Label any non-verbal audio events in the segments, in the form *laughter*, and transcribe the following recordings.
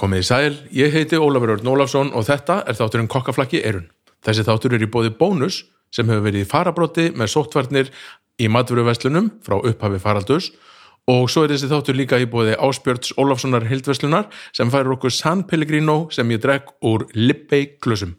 Komið í sæl, ég heiti Ólafur Örn Ólafsson og þetta er þátturinn kokkaflakki Erun. Þessi þáttur er í bóði bónus sem hefur verið í farabróti með sóttvarnir í matvöruverslunum frá upphafi faraldus og svo er þessi þáttur líka í bóði Áspjörns Ólafssonar hildverslunar sem færir okkur San Pellegrino sem ég drekk úr Lippei klösum.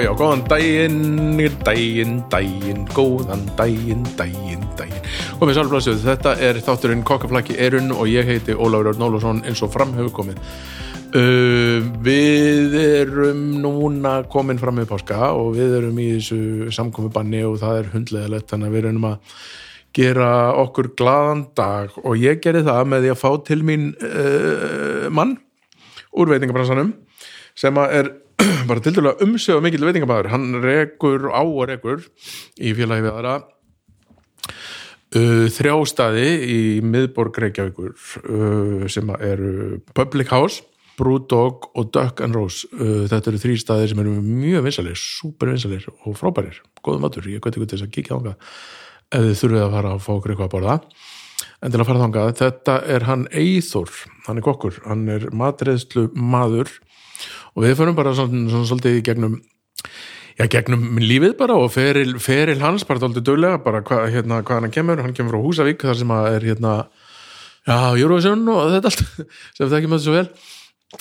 Já, góðan daginn, daginn, daginn, góðan daginn, daginn, daginn. Komið sálflæsið, þetta er þátturinn Kokkaflakki Erun og ég heiti Ólafur Örn Ólafsson eins og fram hefur komið. Uh, við erum núna komin fram með páska og við erum í þessu samkomi og það er hundlegaðilegt þannig að við erum að gera okkur glaðan dag og ég gerði það með því að fá til mín uh, mann úr veitingabransanum sem er *clears throat* bara til dælu að umsöfa mikil veitingabæður hann rekur á og rekur í félagi við aðra uh, þrjástaði í miðborg Reykjavíkur uh, sem eru Public House Brewdog og Duck and Rose. Uh, þetta eru þrý staðir sem eru mjög vinsalir super vinsalir og frábærir. Góðum matur, ég veit ekki til þess að kíkja ánga ef þið þurfið að fara að fá okkur eitthvað að borða. En til að fara þangað, þetta er hann Eithor, hann er kokkur. Hann er matreðslu maður og við förum bara svona, svona svolítið í gegnum já, gegnum lífið bara og feril, feril hans bara doldið döglega, bara hva, hérna, hvað hann kemur. Hann kemur frá Húsavík, þar sem að er hérna, já, Eurovision og þetta allt *laughs* sem það ekki með þessu vel.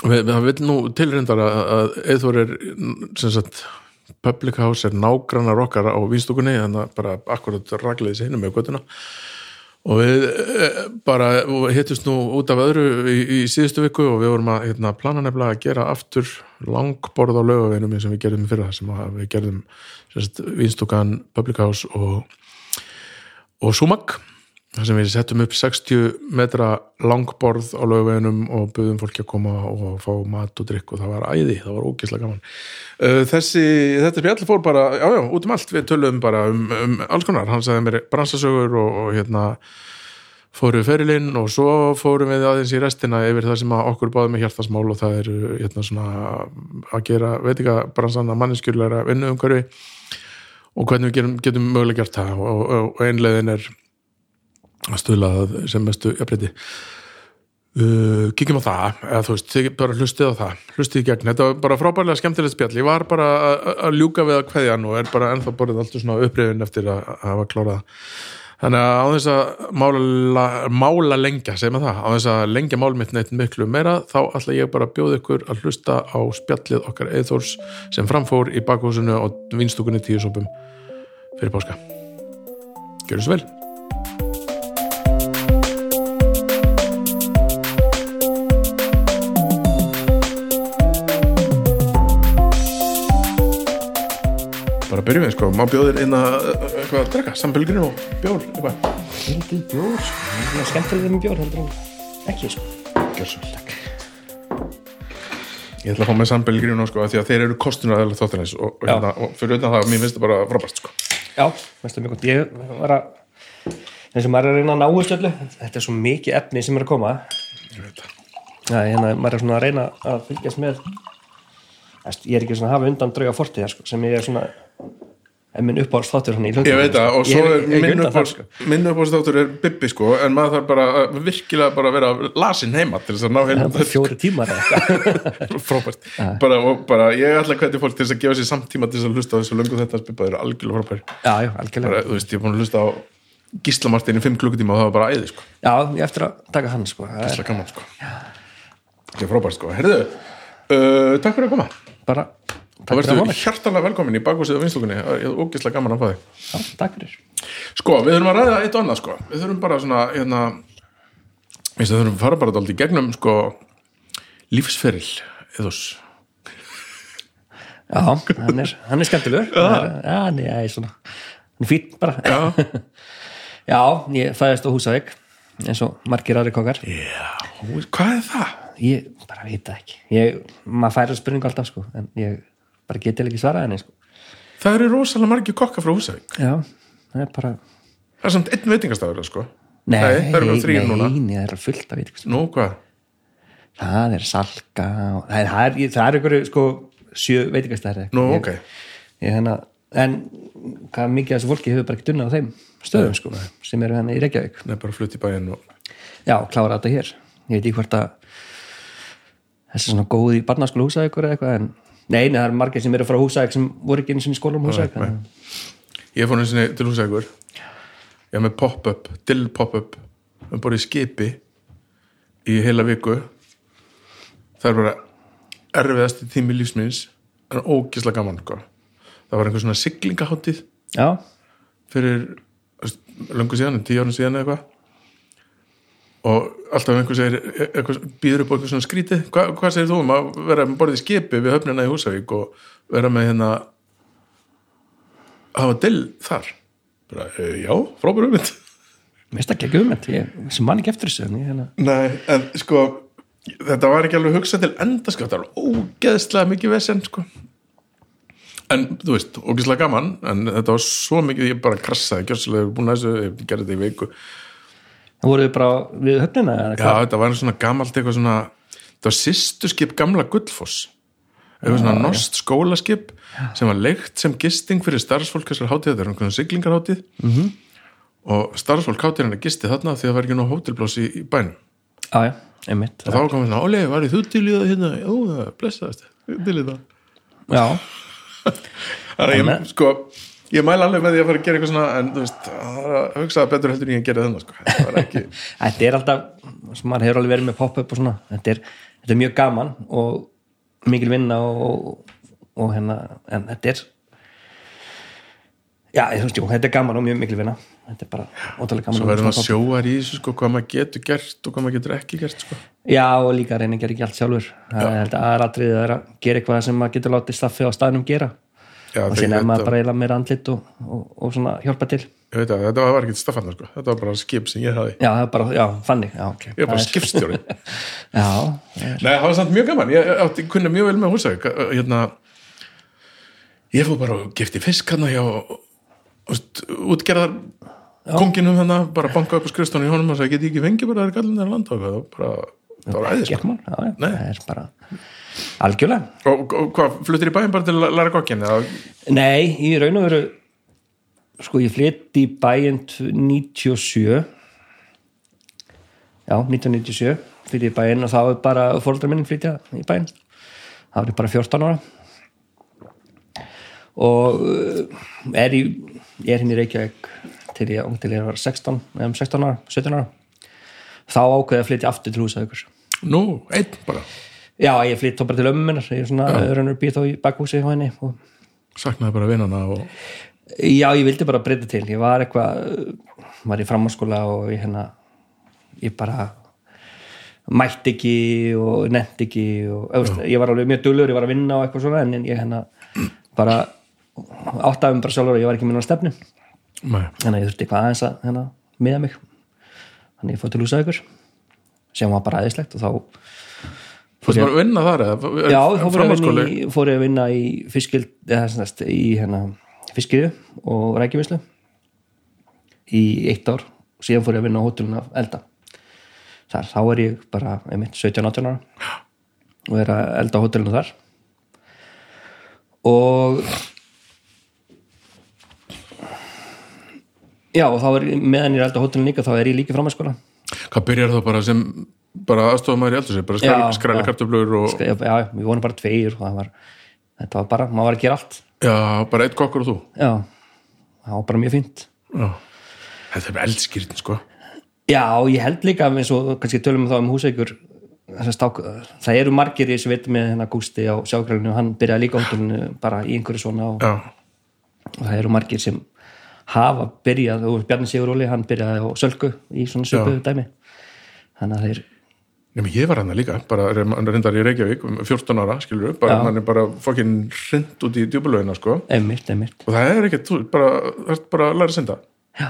Það vil nú tilrindar að, Eithor er sem sagt Public House er nágrannar okkar á vinstúkunni, þannig að bara akkurat ragleiði sér með göttuna og við eh, bara hittist nú út af öðru í, í síðustu viku og við vorum að hérna, plana nefnilega að gera aftur langborð á lögaveginum eins og við gerðum fyrir það sem við gerðum vinstúkan Public House og, og Sumak þar sem við settum upp 60 metra langborð á lögaveginum og buðum fólki að koma og fá mat og drikk og það var æði, það var ógeðslega gaman. Þessi, þetta spjall fór bara já já, út um allt, við töluðum bara um, um alls konar, hann sagði mér bransasögur og, og hérna fóru ferilinn og svo fórum við aðeins í restina yfir það sem okkur báði með hjartasmál og það er hérna svona að gera, veit ekki að bransan að manneskjurleira vinnu um hverju og hvernig við getum, getum mögulega gert það. Og, og, og einlegin er að stuðla sem mestu jafnleiti uh, kíkjum á það eða þú veist, bara hlustið á það hlustið í gegn, þetta var bara frábærlega skemmtilegt spjall. Ég var bara að ljúka við að kveðja nú er bara ennþá borðið alltaf svona upprifin eftir að hafa klárað. Þannig að á þess að mála, mála lengja, segjum að það á þess að lengja mál mitt neitt miklu meira þá ætla ég bara að bjóða ykkur að hlusta á spjallið okkar eithors sem framfór í bakhúsinu og vinstúkunni tíu sopum fyrir páska. Gjör bara byrjum við sko, má bjóðir inn að eitthvað að drekka, sambölgrinu og bjór eitthvað. Engin bjór, sko. Það er skemmtilega með bjór heldur en ekki, sko. Gjör svo, takk. Ég ætla að fá með sambölgrinu sko, því að þeir eru kostunum að þáttanins og, og, hérna, og fyrir auðvitað það, mér finnst það bara frábært sko. Já, veist það mjög gott. Ég var að, eins og maður er að reyna að ná þessu öllu, þetta er svo mikið efni sem er að koma. Já, hérna, maður er svona að reyna að fylgjast með, ég er ekki svona að hafa undan drauga fortið, sko, sem ég er svona en minn uppáðast þáttur hann í Ég veit það og svo er minn uppáðast sko. er Bibbi sko en maður þarf bara virkilega bara að vera lasin heima til þess að ná heim er fjóri tímar *laughs* frábært. Bara, bara ég ætla að hvernig fólk til þess að gefa sér samtíma til þess að hlusta á þessu löngu þetta það eru algjörlega bara, þú veist, ég er búin að hlusta á Gísla Martin í 5 klukkutíma og það var bara æði sko. Já, ég eftir að taka hann sko. Er Gísla gaman sko. Er frábært sko. Herðu, uh, takk fyrir að koma. Bara þá verður hjartalega velkomin í bakhúsið og vinstúkunni. Ég er ógislega gaman að fá þig. Já, takk fyrir. Sko, við þurfum að ræða eitt og annað sko. Við þurfum bara svona, hérna Við þurfum að fara bara dálítið í gegnum sko lífsferil eðos Já, hann er, hann er skemmtilegur. Já, hann er, svona Hann er fýtt bara. Já, *laughs* Já, ég fæðist á Húsavík eins og margir aðri kokkar. Já, hvað er það? ég bara veit það ekki. Ég, maður færi spurningu alltaf sko en ég bara geti ekki svarað henni sko. Það eru rosalega margir kokka frá Húsavík. Já, það er bara það er samt einn veitingastafur sko. Nei, það eru nei, núna. nei, það er fullt að veit nú hvað, það er salka og, er, það er, er ykkur sko sjö veitingastæðir nú ok. ég, hérna, en hvað mikið af þessu fólki hefur bara ekki dunnað á þeim stöðum sko, sem eru henni í Reykjavík. Nei, bara flutt í bæinn og já, klára þetta hér. Ég veit ekki hvort að þessi svona góð í barnaskóla húsæk eða eitthvað en nei, nei, það er margir sem eru frá húsæk sem voru ekki eins og í skólum húsæk ég fór einu sinni til Húsavíkur. Ég var með pop-up, dill pop-up við borðið skipi í heila viku. Það er bara erfiðasti tími lífsminns en ógislega gaman sko. það var einhver svona siglingaháttíð já, fyrir löngu síðan, tíu árun síðan eða eitthvað og alltaf einhver segir eitthvað, býður upp á eitthvað svona skrítið. Hva, hvað segir þú um að vera með borðið skipi við höfnina í Húsavík og vera með hérna hafa dill þar? Bara, e, já, frábæru mynd mér finnst það ekki hugmynd. Ég sem man ekki eftir þessu ég, hérna, nei, en sko þetta var ekki alveg hugsað til enda sko, þetta var ógeðslega mikið vesen sko. En þú veist, ógeðslega gaman en þetta var svo mikið, ég bara krassaði gjörsilega, búin að þessu, ég gerði þetta í viku það voru við bara við höfnina Já, þetta var svona gamalt eitthvað svona þetta var sýstuskip gamla Gullfoss. Eitthvað svona nost skólaskip sem var leikt sem gisting fyrir starfsfólk þessar hátíð, þetta er einhvern siglingarhátíð -hmm. Mhm. og starfsfólk hátíðina gisti þarna því að það var ekki nú hótelblás í, í bænum. Já, já, einmitt. Og þá komið svona, Óli, var þú til í það hérna? Já, það blessaðast, til í það. Já, *laughs* að Þannig- ég, sko ég mæla alveg með því að fara að gera eitthvað svona en þú veist, að hugsa það betur heldur en ég gerði þennan sko. það var ekki, *laughs* þetta er alltaf sem maður hefur alveg verið með pop-up og svona þetta er, þetta er mjög gaman og mikil vinna og, og hérna, en þetta er já, ég jú, þetta er gaman og mjög mikil vinna. Þetta er bara ótrúlega gaman svo verður maður sjóar í þessu sko, hvað maður getur gert og hvað maður getur ekki gert sko. já, og líka reyna að gera ekki allt sjálfur. Það er held að er að gera eitthvað sem maður getur látið staffi á staðnum gera Já, og síðan er maður bara eiginlega meira andlit og, og, og svona hjálpa til Ég veit að þetta var ekki staffarnar sko, þetta var bara skip sem ég hafi. já, það er bara, já, þannig já, okay. Ég var bara Það er- skipstjóri. *laughs* Nei, það var samt mjög gaman, ég átti kunni mjög vel með húsæk, hérna, ég fór bara og gifti fisk hérna hjá, útgerðar konginum hérna, bara banka upp á skrifstónu í honum og sagði, get ég ekki fengið bara þær gallin þær landa og það bara, það var æðis. gert mann já, já, Nei. það er bara algjörlega. Og, og hvað, fluttir í bæinn bara til að læra kokkin, Nei, í raun og veru sko ég flytt í bæinn 97 já, 1997 flytt í bæinn og þá er bara fóruldrar minn flytja í bæinn. Þá er ég bara 14 ára. Og uh, er í ég er hinn í Reykjavík til ég, til ég var 16 eða um 16 ára, 17 ára. Þá ákveði að flytja aftur til húsaðugur nú, einn bara, já, ég flytt þá bara til ömmunar ég er svona, raunur býð þá í bakhúsi á henni og saknaði bara vinnana og, Já, ég vildi bara breyta til. Ég var eitthvað, var í framhanskóla og ég hérna ég bara mætti ekki og nefndi ekki og veist, ég var alveg mjög duglur, ég var að vinna og eitthvað svona en ég hérna bara áttaði mig bara sjálfur og ég var ekki minna stefnu. Nei, þannig að ég þurfti eitthvað aðeins að hérna, miða mig. Þannig að ég fór til húsa ykkur sem var bara aðeinslegt og þá fórstu bara að vinna þar eða, Já, þá fór ég, að fór ég að vinna í fiskild, eða sem sagt, í hérna, fiskiðu og rækjumislu í eitt ár og síðan fór ég að vinna á hótelun af elda. Þar, þá er ég bara einmitt 17-18 ára og er að elda á hótelunu þar. Og já og þá er meðan ég er að elda á hótelunu líka þá er ég líka framhanskóla Hvað byrjar þá bara sem bara aðstofum maður í eldur sig, bara skræli já. kartöflur og já, já, við vorum bara tveir og það var, þetta var bara, maður var að gera allt. Já, bara eitt kokkur og þú? Já, það var bara mjög fínt. Já. Þetta er eldskýrtin sko. Já, ég held líka eins og kannski tölum við þá um sták, það eru margir í þessu veit með hennar Gústi á sjákrælinu, hann byrjaði líka hóttuninu bara í einhverju svona og, og það eru margir sem hafa byrjað, og Bjarni Sigur Óli hann byrjaði á Sölku í svona söpu dæmi þannig að þeir Nefnir, ég var hann líka, bara reyndar í Reykjavík um 14 ára, skilur upp, hann er bara fokkin hrind út í djúbulögina, sko. Einmitt, einmitt. Og það er ekkert, þú ert bara, að læra að synda. Já,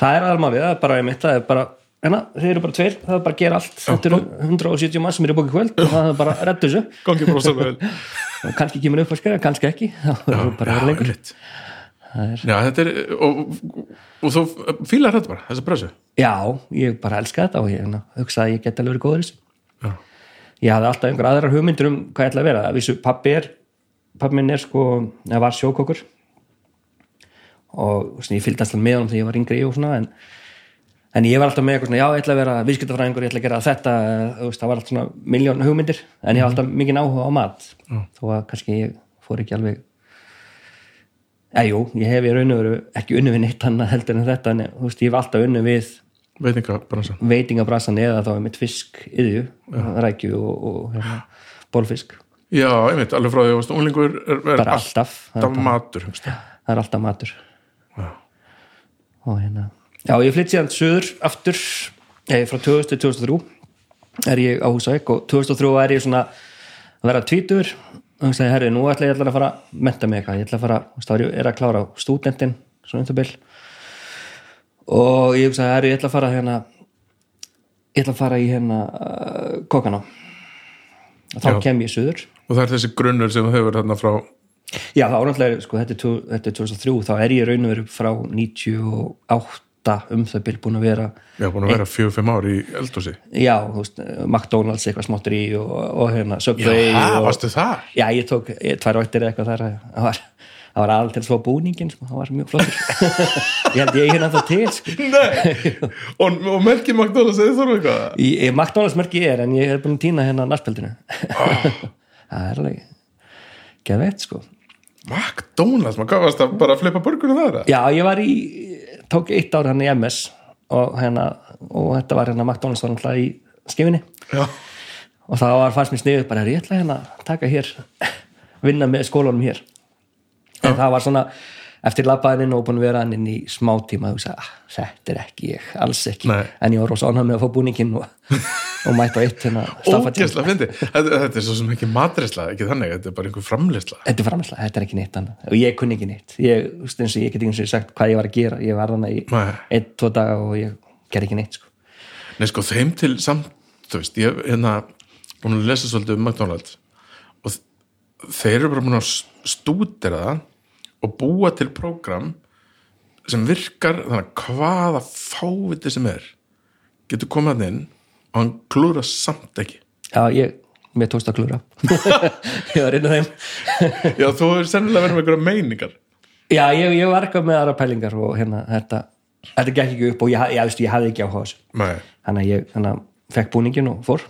það er aðalmálið, það er bara einmitt, það er bara hérna, þeir eru bara tveir, það er bara að gera allt. Þetta eru 170 mann sem eru bókið kvöld og það er bara að redda þessu. *laughs* Kannski kemur upp að skræða, kannski ekki. *laughs* Það er bara að vera lengur einmitt. Já, þetta er og, og þú fílar þetta bara, þessa pressu? Já, ég bara elska þetta og ég hérna, hugsa að ég get alveg verið góður þessu. Já, ég hafði alltaf einhver aðrar hugmyndur um hvað ég ætla að vera. Að vissu pappi er pappi minn er sko, eða var sjókokkur og svona, ég fylgdi alltaf með honum þegar ég var yngri og svona en, en ég var alltaf með eitthvað svona já, ég ætla að vera viðskiptafræðingur, ég ætla að gera þetta þú veist, það var alltaf svona miljón hugmyndir en ég hafði alltaf mikið áhuga á mat. Þó að kannski ég fór ekki alveg eða jú, ég hef í raun og veru ekki unnu við neitt annað heldur en þetta en þú veist, ég hef alltaf unnu við veitinga bransan veitingabrasan eða þá mitt fisk yðju, rækju og, og hérna, bólfisk Já, einmitt, alveg frá því að unglingur er, er alltaf, er, alltaf matur hugst. það er alltaf matur. Já. og hérna já, ég flytt síðan söður aftur eh, frá 2000 til 2003 er ég á Húsavík og 2003 er ég svona að vera tvítur og ég sagði, herri, nú ætla ég að fara að menta mig eitthvað, ég ætla að fara, þú veist, þá er ég að klára á stúdentin, svona um það bil. Og ég sagði, herri, ég ætla að fara hérna ég ætla að fara í hérna uh, kokana og þá Já. kem ég söður og það er þessi grunnur sem þú hefur þarna frá Já, það ánáttúrulega, sko, þetta er, tvo- þetta er 2003, þá er ég raun og veru frá 98 um það bil búin að vera, já, búin að vera fjögur, fimm ár í eldhúsi. Já, þú veist, McDonalds eitthvað smáttur í og, og hérna Subway Já, og, varstu það? Já, ég tók ég, tvær eða eitthvað þar það var, það var alveg til að svo búningin sko, það var mjög flottur. *laughs* Ég held ég hérna það til sko. Nei, og, og merkir McDonalds eða þarf eitthvað? Í McDonalds merki ég er en ég er búin að týna hérna narspildinu *laughs* það er alveg geðveitt sko. McDonalds, maður gafast að bara flippa burgunum það Já, ég var í, tók eitt ár hann í MS og hérna, og þetta var hérna McDonalds var náttúrulega í skifinni. Já, og það var fannst mér sniðið bara, ég ætla hérna að taka hér, vinna með skólanum hér. En það var svona eftir labbaðin og búin að vera hann inn í smá tíma og sagði, ah, þetta er ekki ég, alls ekki. Nei. en ég var rosa ánægð með að fá búningin og, og mætt á eitt hérna ógeðslega fyndi þetta, þetta er svo sem ekki matreisla, ekki þannig þetta er bara einhver framleysla Þetta er framhersla, þetta er ekki neitt annað. Og ég kunni ekki neitt, ég, þú og ég get ekki eins og sagt hvað ég var að gera, ég var þannig í einn, tvo daga og ég ger ekki neitt sko. Nei, sko, þeim til samt, þú veist, ég hef hérna búin að lesa svolítið um McDonalds og þeir eru bara búin að stúdera það og búa til prógram sem virkar þannig að hvaða fáviti sem er getur komið hann inn og hann klúra samt ekki. Já, ég, mér tókst að klúra *laughs* ég var inn á þeim. *laughs* Já, þú hefur sennilega verið með einhverja meiningar. Já, ég, ég var eitthvað með aðra pælingar og hérna, þetta, þetta gekk ekki upp og ég, ég, ég, ég hafði ekki á Nei, þannig að ég þannig að fekk búningin og fór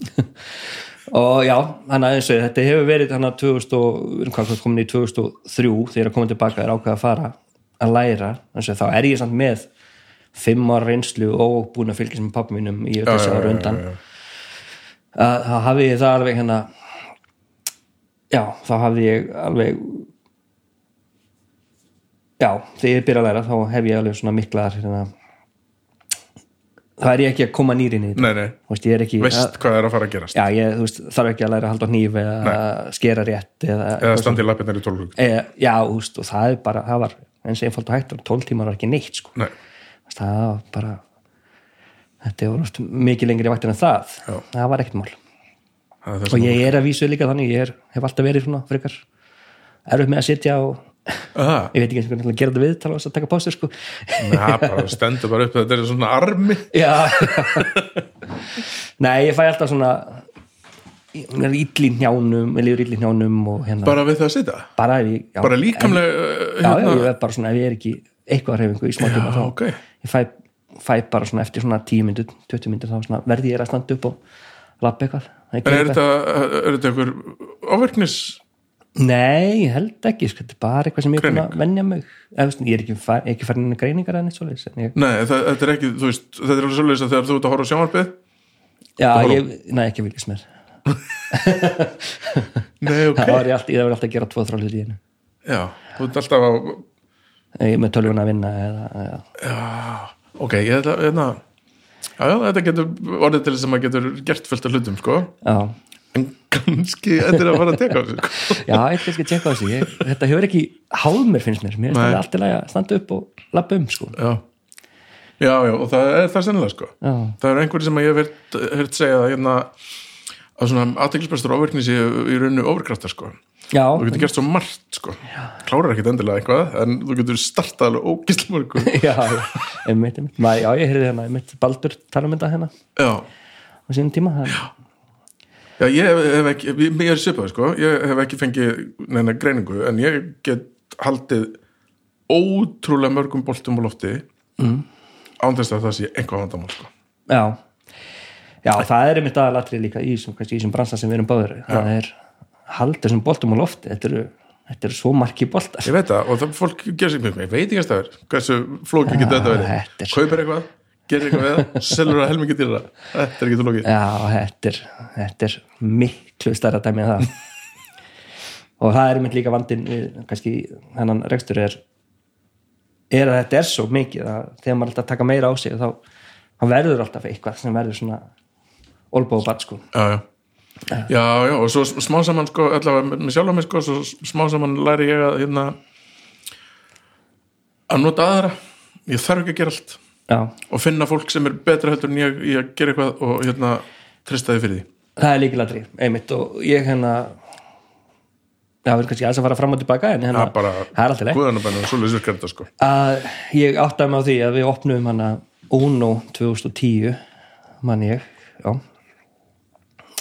*laughs* og já, þannig að eins og þetta hefur verið þannig að 2000 og, hvað komin í 2003 þegar ég kom tilbaka er ákveð að fara að læra, þannig að þá er ég samt með fimm ára reynslu og búin að fylgjast með pappa mínum í þessi ára undan. þá hafði ég það alveg hérna já, þá hafði ég alveg já, þegar ég byrja að læra þá hef ég alveg svona miklaðar hérna, það er ég ekki að koma nýrin í þetta. Nei, nei, Þú veist, ég er ekki veist hvað er að fara að gerast. Já, ég veist, þarf ekki að læra að halda hníf eða skera rétt eða, eða standi í lappirnar í tólfug e, já, veist, og það er bara það var eins einfalt og hægt, 12 tímar var ekki neitt sko. Nei, það var bara þetta oft mikið lengri vaktir en það. Já. það var ekkert mál. Og ég er að vísu líka þannig ég er, hef alltaf verið svona frekar erfitt með að sitja og Aha, ég veit ekki eins og hvernig að gera þetta við tala að taka pásur sko. Nei, bara stendur bara upp þetta er svona armi. Já. *laughs* Nei, ég fæ alltaf svona mér er illi í njánum mér líður illi í njánum hérna. Bara við það að sitja? Bara, ég, já, bara líkamlega uh, já, já, ég er bara svona ef ég er ekki eitthvað reyfingu í smá tíma þá ok. ég fæ, fæ bara svona eftir svona 10 myndur, 20 myndur þá svona verði ég að standa upp og lappa eitthvað. Er er þetta einhver áverknis Nei, ég held ekki, sko, þetta er bara eitthvað sem ég er búin að venja mig. Eða, ég er ekki, far, ekki farin inn í greiningar en eitt svoleiðis ég, Nei, það, þetta er ekki, þú veist, þetta er alveg svolítið að þegar þú ert að horfa á sjónvarpið Já, ég, næ, ekki viljast mér. *laughs* Nei, ok, Það var ég alltaf, ég var alltaf að gera tvo þrá hluti í einu. Já, þú ert alltaf á Ég er með tölvuna að vinna eða, eða, Já, ok, ég ætla, hérna Já, já, þetta getur orðið til þess að maður getur gert fullt af hlutum, sko. Já, kannski þetta er að fara að teka á sko já, eitthvað skal tjekka á þessu. Ég, Þetta hefur ekki háð mér. Finnst mér Mér það alltaf að standa upp og lappa um sko. Já, já, já, og það er það sennilega sko. Já. það er einhverjum sem ég hef heyrt segja að hérna að svona aðteklisbæstur ofirkni sé í rauninu ofurkraftar sko. Já, þú getur gert svo margt sko. Klárar ekkit endilega eitthvað en þú getur startað alveg ógislega mörgu. *laughs* Já, ég heyrði hérna, einmitt Baldur tala um þetta hérna á sínum tíma það, já, ég hef, ekki ég er svipað sko, ég hef ekki fengið neina greiningu en ég get haldið ótrúlega mörgum boltum á lofti mm. án þess að það sé einhvað vandamál sko. Já. Já, það er einmitt aðalatrið líka í þessum, bransa sem við erum báður það er haldið þessum boltum á lofti. Þetta eru, þetta eru svo marki boltar. Ég veit það og það fólk gerir sig mjög, ég veit ekki að það er hversu flóki getur þetta verið. Er- kaupir eitthvað, gerir eitthvað við það? Selur það helmingi dýra, þetta er ekki lóki Já, þetta er, þetta er miklu stærra dæmi en það. *laughs* Og það er einmitt líka vandinn við kannski hennan rekstur er er að þetta er svo mikið að þegar maður alltaf taka meira á sig þá, þá verður alltaf eitthvað sem verður svona olbóðbart sko. Já, já. já, já, og svo smá saman sko, allavega með sjálf mig sko, svo smá saman læri ég að hérna að nota aðra. Ég þarf ekki að gera allt Já, og finna fólk sem er betra heldur en ég í að gera eitthvað og hérna trista því fyrir því. Það er líkilatri einmitt og ég hérna við erum kannski aðeins að fara fram og tilbaka en hérna, það er það alltaf leið sko. Ég áttaði mig á því að við opnum hana Uno 2010 mann ég, já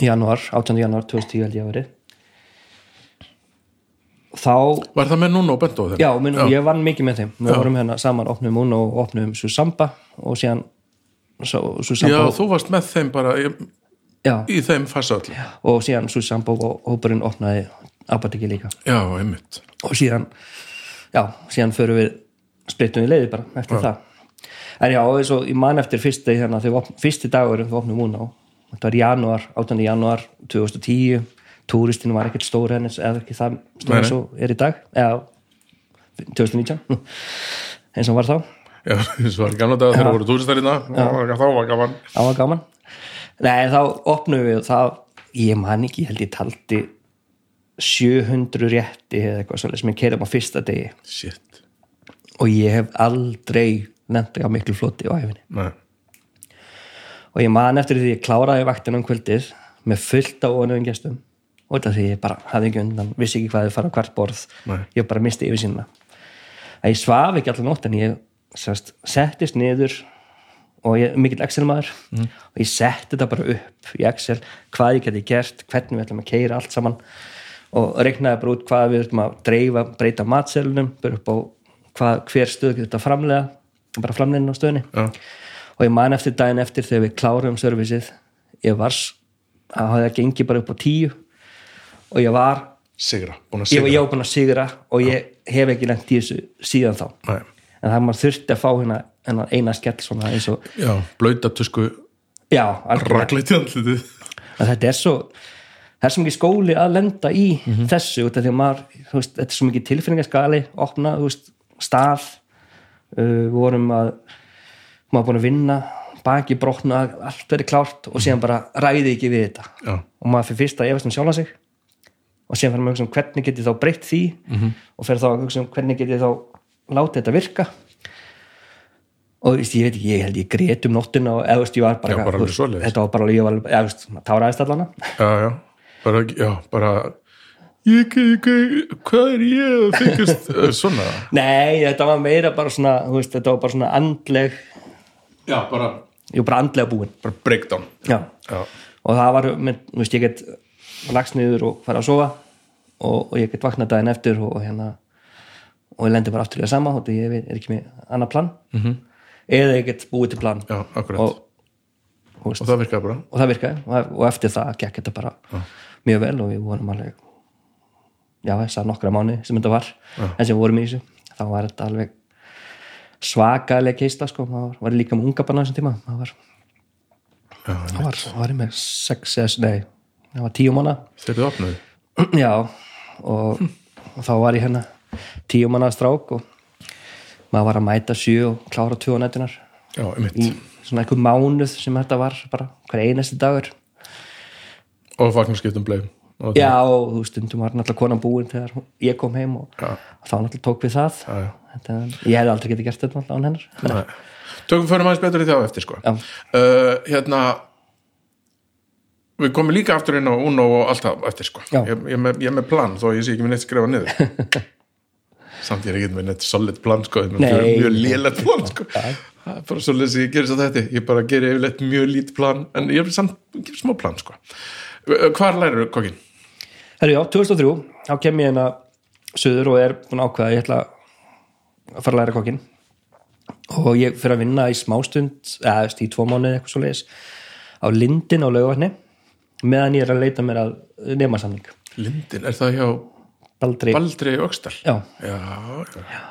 januar, 18. januar 2010 held ég að verið þá, var það með núna og bent á þeim? já, minn, ég vann mikið með þeim. Við vorum hérna saman, opnum Uno og opnum Susamba og síðan svo, já, Susamba og, þú varst með þeim bara í, já, í þeim já, og síðan Susamba og hópurinn opnaði apotekki líka. Einmitt. Og síðan já, síðan förum við splittum við leiði bara eftir það. En já, eins og ég man eftir fyrsti hérna, þegar opn- fyrsti dagur við opnum múna og þetta var januar, 18. januar 2010, túristinu var ekkert stóri hennis eða ekki það stóri nei. svo er í dag. Eða 2019 eins og var þá, Já, eins og var í gamla dag þegar voru túristar hérna. Og þá var gaman. Það var gaman. Nei, þá opnum við og það, ég man ekki, ég held ég taldi 700 rétti eða eitthvað svolítið sem ég kerum á fyrsta degi. Shit, og ég hef aldrei nefndi á miklu floti á æfinni nei. Og ég man eftir því ég kláraði vaktina um kvöldið með fullt á ónöfum gestum og þetta því ég bara hafði ekki undan vissi ekki hvað þið fara hvert borð. Nei. ég bara misti yfir sinna að ég svaf ekki allan nótt en ég sest, settist niður og ég er mikill Excel maður og ég setti þetta bara upp í Excel hvað ég geti gert, hvernig við ætlum að keira allt saman og reiknaði bara út hvað við ætlum að dreifa, breyta matselunum bara upp á hvað, hver stöð getur þetta framlega bara framlegin á stöðinni. Já, og ég man eftir daginn eftir þegar við klárum servisið ég var að hafa það gengið bara upp á tíu og ég var sigra, sigra. ég var búin að sigra og ég hef ekki lengt í þessu síðan þá. Nei. en það maður þurfti að fá hérna hérna eina skell svona eins og Já, blöyta tusku já, algjörlega. ragleit í andlitið. Að þetta er svo það er svo mikið skóli að lenda í Mhm. þessu út af því að maður, veist, þetta er svo mikið tilfinningaskali, opna, veist stað. Uh, vorum að maður búin að vinna baki brotna, allt verið klárt og síðan bara ræði ekki við þetta. Já, og maður fyrir fyrst að efast um sjálfa sig og síðan fyrir að hugsa um hvernig get ég þá breytt því -hmm. og fyrir þá að hugsa um hvernig get ég þá látið þetta virka. Og veist, ég veit ekki, ég held ég grét um nóttina og veist, ég var bara, Já, bara veist, þetta var bara alveg, ég var alveg, veist, maður táraðist allana já, já bara, já, bara ég, ég, ég, hvað er ég að fyrkast *laughs* svona? Nei, þetta var meira bara svona þú veist, þetta var bara svona andleg Já, bara, var bara andlega búin. bara breakdown. Já. Já, og það var, þú veist, ég get lagst niður og fara að sofa og, og ég get vaknað daginn eftir og, og hérna og ég lendi bara aftur í það sama og ég er ekki með annað plan. -hmm. eða ég get búið til plan. Já, og, og, og, veist, það virkaði bara. Og það virkaði og, og eftir það gekk þetta bara mjög vel og við vorum alveg já, þess að nokkra mánu sem þetta var en sem við vorum í þessu þá var þetta alveg svakalega keisla sko, það var, líka með unga banna þessum tíma. Það var, Já, var, var með sex eða, nei, það var tíu mánu þeir eru opnuð já og, og þá var ég hérna tíu manna strák og maður var að mæta sjö og klára tvö á nættunar Já, einmitt. Í svona einhver mánuð sem þetta var bara hver einasti dagur. Og fagnarskiptum bleið já og þú stundum var náttúrulega konan búin þegar ég kom heim og, og þá náttúrulega tók við það. Já, já. þetta, ég hefði aldrei getið gert þetta náttúrulega án hennar. Tökum fyrir maður betur í því á eftir sko. Uh, hérna við komum líka aftur inn á Uno og allt það eftir sko. Já. ég, ég, er með, ég með plan þó ég sé ekki með neitt skrifa niður. *laughs* Samt ég er ekki með neitt solid plan sko. Nei. mjög, lélegt plan sko. Það er bara svolítið sem ég gerir svo þetta. Ég bara gerir yfirleitt mjög lítið plan en ég er samt gerir smá plan sko. Hvar lærir kokkin? Herru, já, 2003, þá kem ég hérna söður og er búin ákveða að ég ætla að fara að læra kokkin og ég fyrir að vinna í smástund eða þú í tvo leiðis á Lindin á laugavatni meðan ég er að leita mér að nemasamning Lindin, er það hjá Baldri, Baldri Öxtal? já, já, já.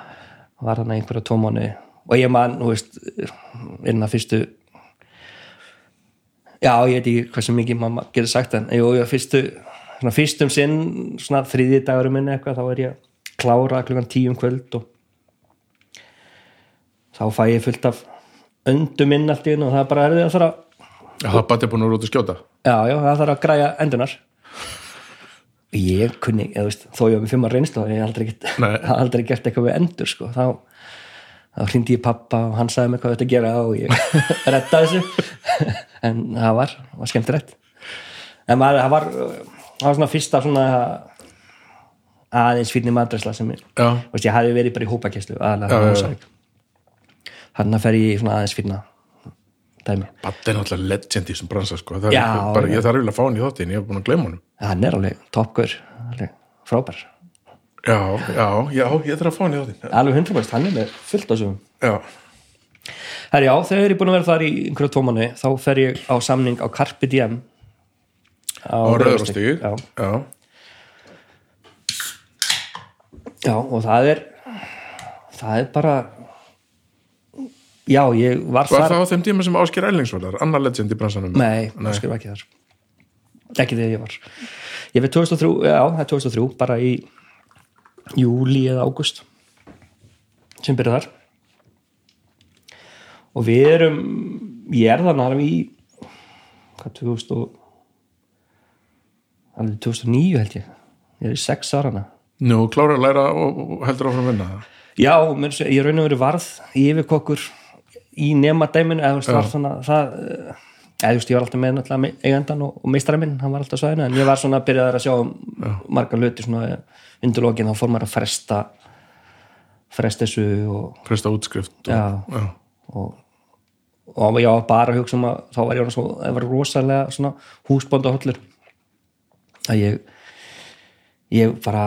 var hann einhverja tvo mánuði og ég man, þú veist inn að fyrstu já, ég veit ekki hvað sem mikið mamma getur sagt en jú, ég fyrstu svona fyrstum sinn, svona þriði dagurum minni eitthvað, þá er ég að klára klukkan tíum kvöld og þá fæ ég fullt af öndum inn allt í einu og það er bara erfið að Já, það bæti búin að rúta að skjóta? Já, já, það þarf að græja endunar ég kunni, eða veist, þó ég var með fimm að reynslu og ég aldrei, get, *laughs* Nei. aldrei gert eitthvað við endur sko. þá, þá hrindi ég pappa og hann sagði mig hvað þetta gera og ég *laughs* redda þessu. *laughs* En það var, var skemmtilegt. En maður, það var það var svona fyrsta svona aðeins fyrir maðursla sem ég, veist, ég hafi verið bara í hópakesslu aðalega þannig að fer ég aðeins fyrir dæmi. Baldri er náttúrulega legend í þessum bransa sko. Það er Já, bara, ég þarf eiginlega að fá hann í þáttin ég hef búin að gleyma honum. Hann er alveg toppgur, alveg frábær. Já, já, já, ég þarf að fá hann í þáttin alveg 100% hann er með fullt á sögum. Já, Herri, já, þegar ég er búin að vera þar í einhverju tómanu þá fer ég á samning á Carpe Diem. Á, á rauðarstíg já, já, já, og það er það er bara já, ég var, Var þar það á þeim tíma sem Ásker Ellings var? Þar, annar legend í bransanum? Nei, það skrifa ekki þar. Ekki þegar ég var. Ég veit 2003, já, það er 2003 bara í júli eða águst sem byrja þar. Og við erum ég er þannig alveg í hvað 2000 og alveg 2009 held ég. Ég er í sex árana Nú, klára að læra og, heldur áfram að vinna það. Já, mér, ég raun og verið varð í yfirkokkur í nema dæminu eða þú veist, Já. svona það, eh, eða þú veist, ég var alltaf með náttúrulega eigandan og, og meistara minn, hann var alltaf svæðinu en ég var svona að byrja að sjá um marga hluti svona undir lokin, þá fór maður að fresta fresta þessu og Presta útskrift og, Já. já. og, og ég var bara að hugsa um að þá var ég orðinn svo, það var rosalega svona húsbóndahollur að ég ég bara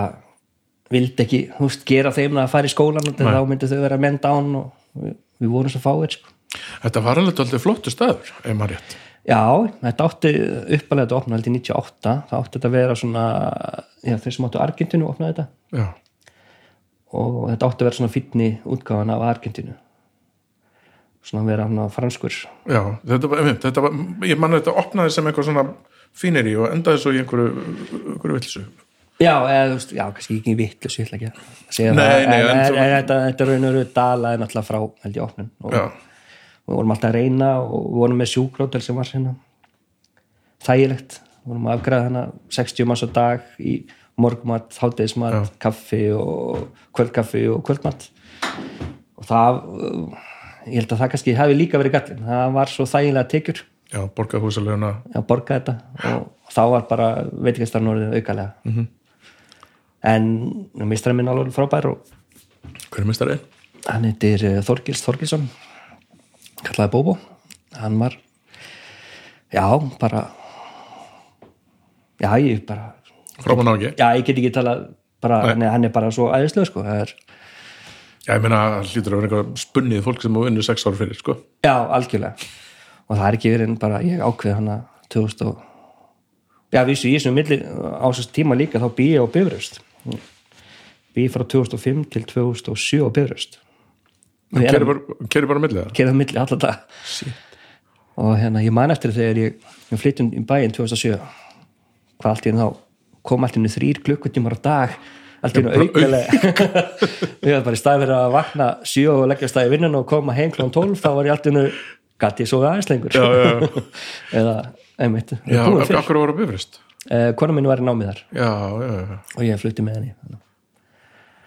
vildi ekki, þú veist, gera þeim að fara í skólan og þá myndi þau vera menn dán og við, vorum svo fáir sko. Þetta var alveg alltaf flottu staður ef maður rétt. Já, þetta átti uppalega þetta opna held í 98, það átti þetta að vera svona, já, þeir sem áttu Argentinu opnaði þetta. Já, og þetta átti að vera svona fínni útgáfan af Argentinu svona að vera hann franskur. Já þetta var, þetta var, ég manna þetta opnaði sem eitthvað svona fíneri og endaði svo í einhverju, einhverju vilsu Já, eða, þú veist, já, kannski ekki vitlis ég ætla ekki að segja Nei, það. Nei, en, en en, þetta, þetta raun og raun dalaði náttúrulega frá held ég opnun. Og Já, við vorum alltaf að reyna og við vorum með sjúkrótel sem var hérna. Þægilegt, við vorum að afgræða hérna 60 manns á dag í morgumat, hátegismat, Já. kaffi og kvöldkaffi og kvöldmat. Og það ég held að það kannski hafi líka verið gallin það var svo þægilega tekjur. Já, borgað húsaleguna að borga þetta. Og þá var bara veitingastarinn orðið aukalega. Mhm. -hmm. En mistræði minn alveg frábær og Hver er mistari? hann heitir eh, Þorgils Þorgilsson kallaði Bóbó hann var já, bara já, ég bara Frábæn á ekki já, ég get ekki talað bara, Nei. nei, hann er bara svo æðislega sko. það er, Já, ég meina, það hlýtur að vera eitthvað spunnið fólk sem á vinnu sex ár fyrir, sko já, algjörlega og það er ekki verið en bara ég ákveð hann að 2000 og já, vísu, í þessum milli á þessum tíma líka þá bý ég á Bifröst bý frá 2005 til 2007 á Bifröst. Hann kerir bara, kerir bara á milli það kerið á milli alltaf dag og hérna ég man eftir þegar ég, ég flytjum í bæinn 2007 hvað allt í einu þá kom allt í einu þrýr klukkutímar á dag. Allt í einu bara aukalega *laughs* ég var bara í stað fyrir að vakna sjö og leggja stað í vinnun og koma heim klón 12 þá var ég allt í einu gæti ég svo aðeins lengur? Já, já, já. *laughs* eða einmitt. Já, hverju voru bifrist? Eh, kona mín var í námið þar. Já, já, já. Og ég flutti með henni.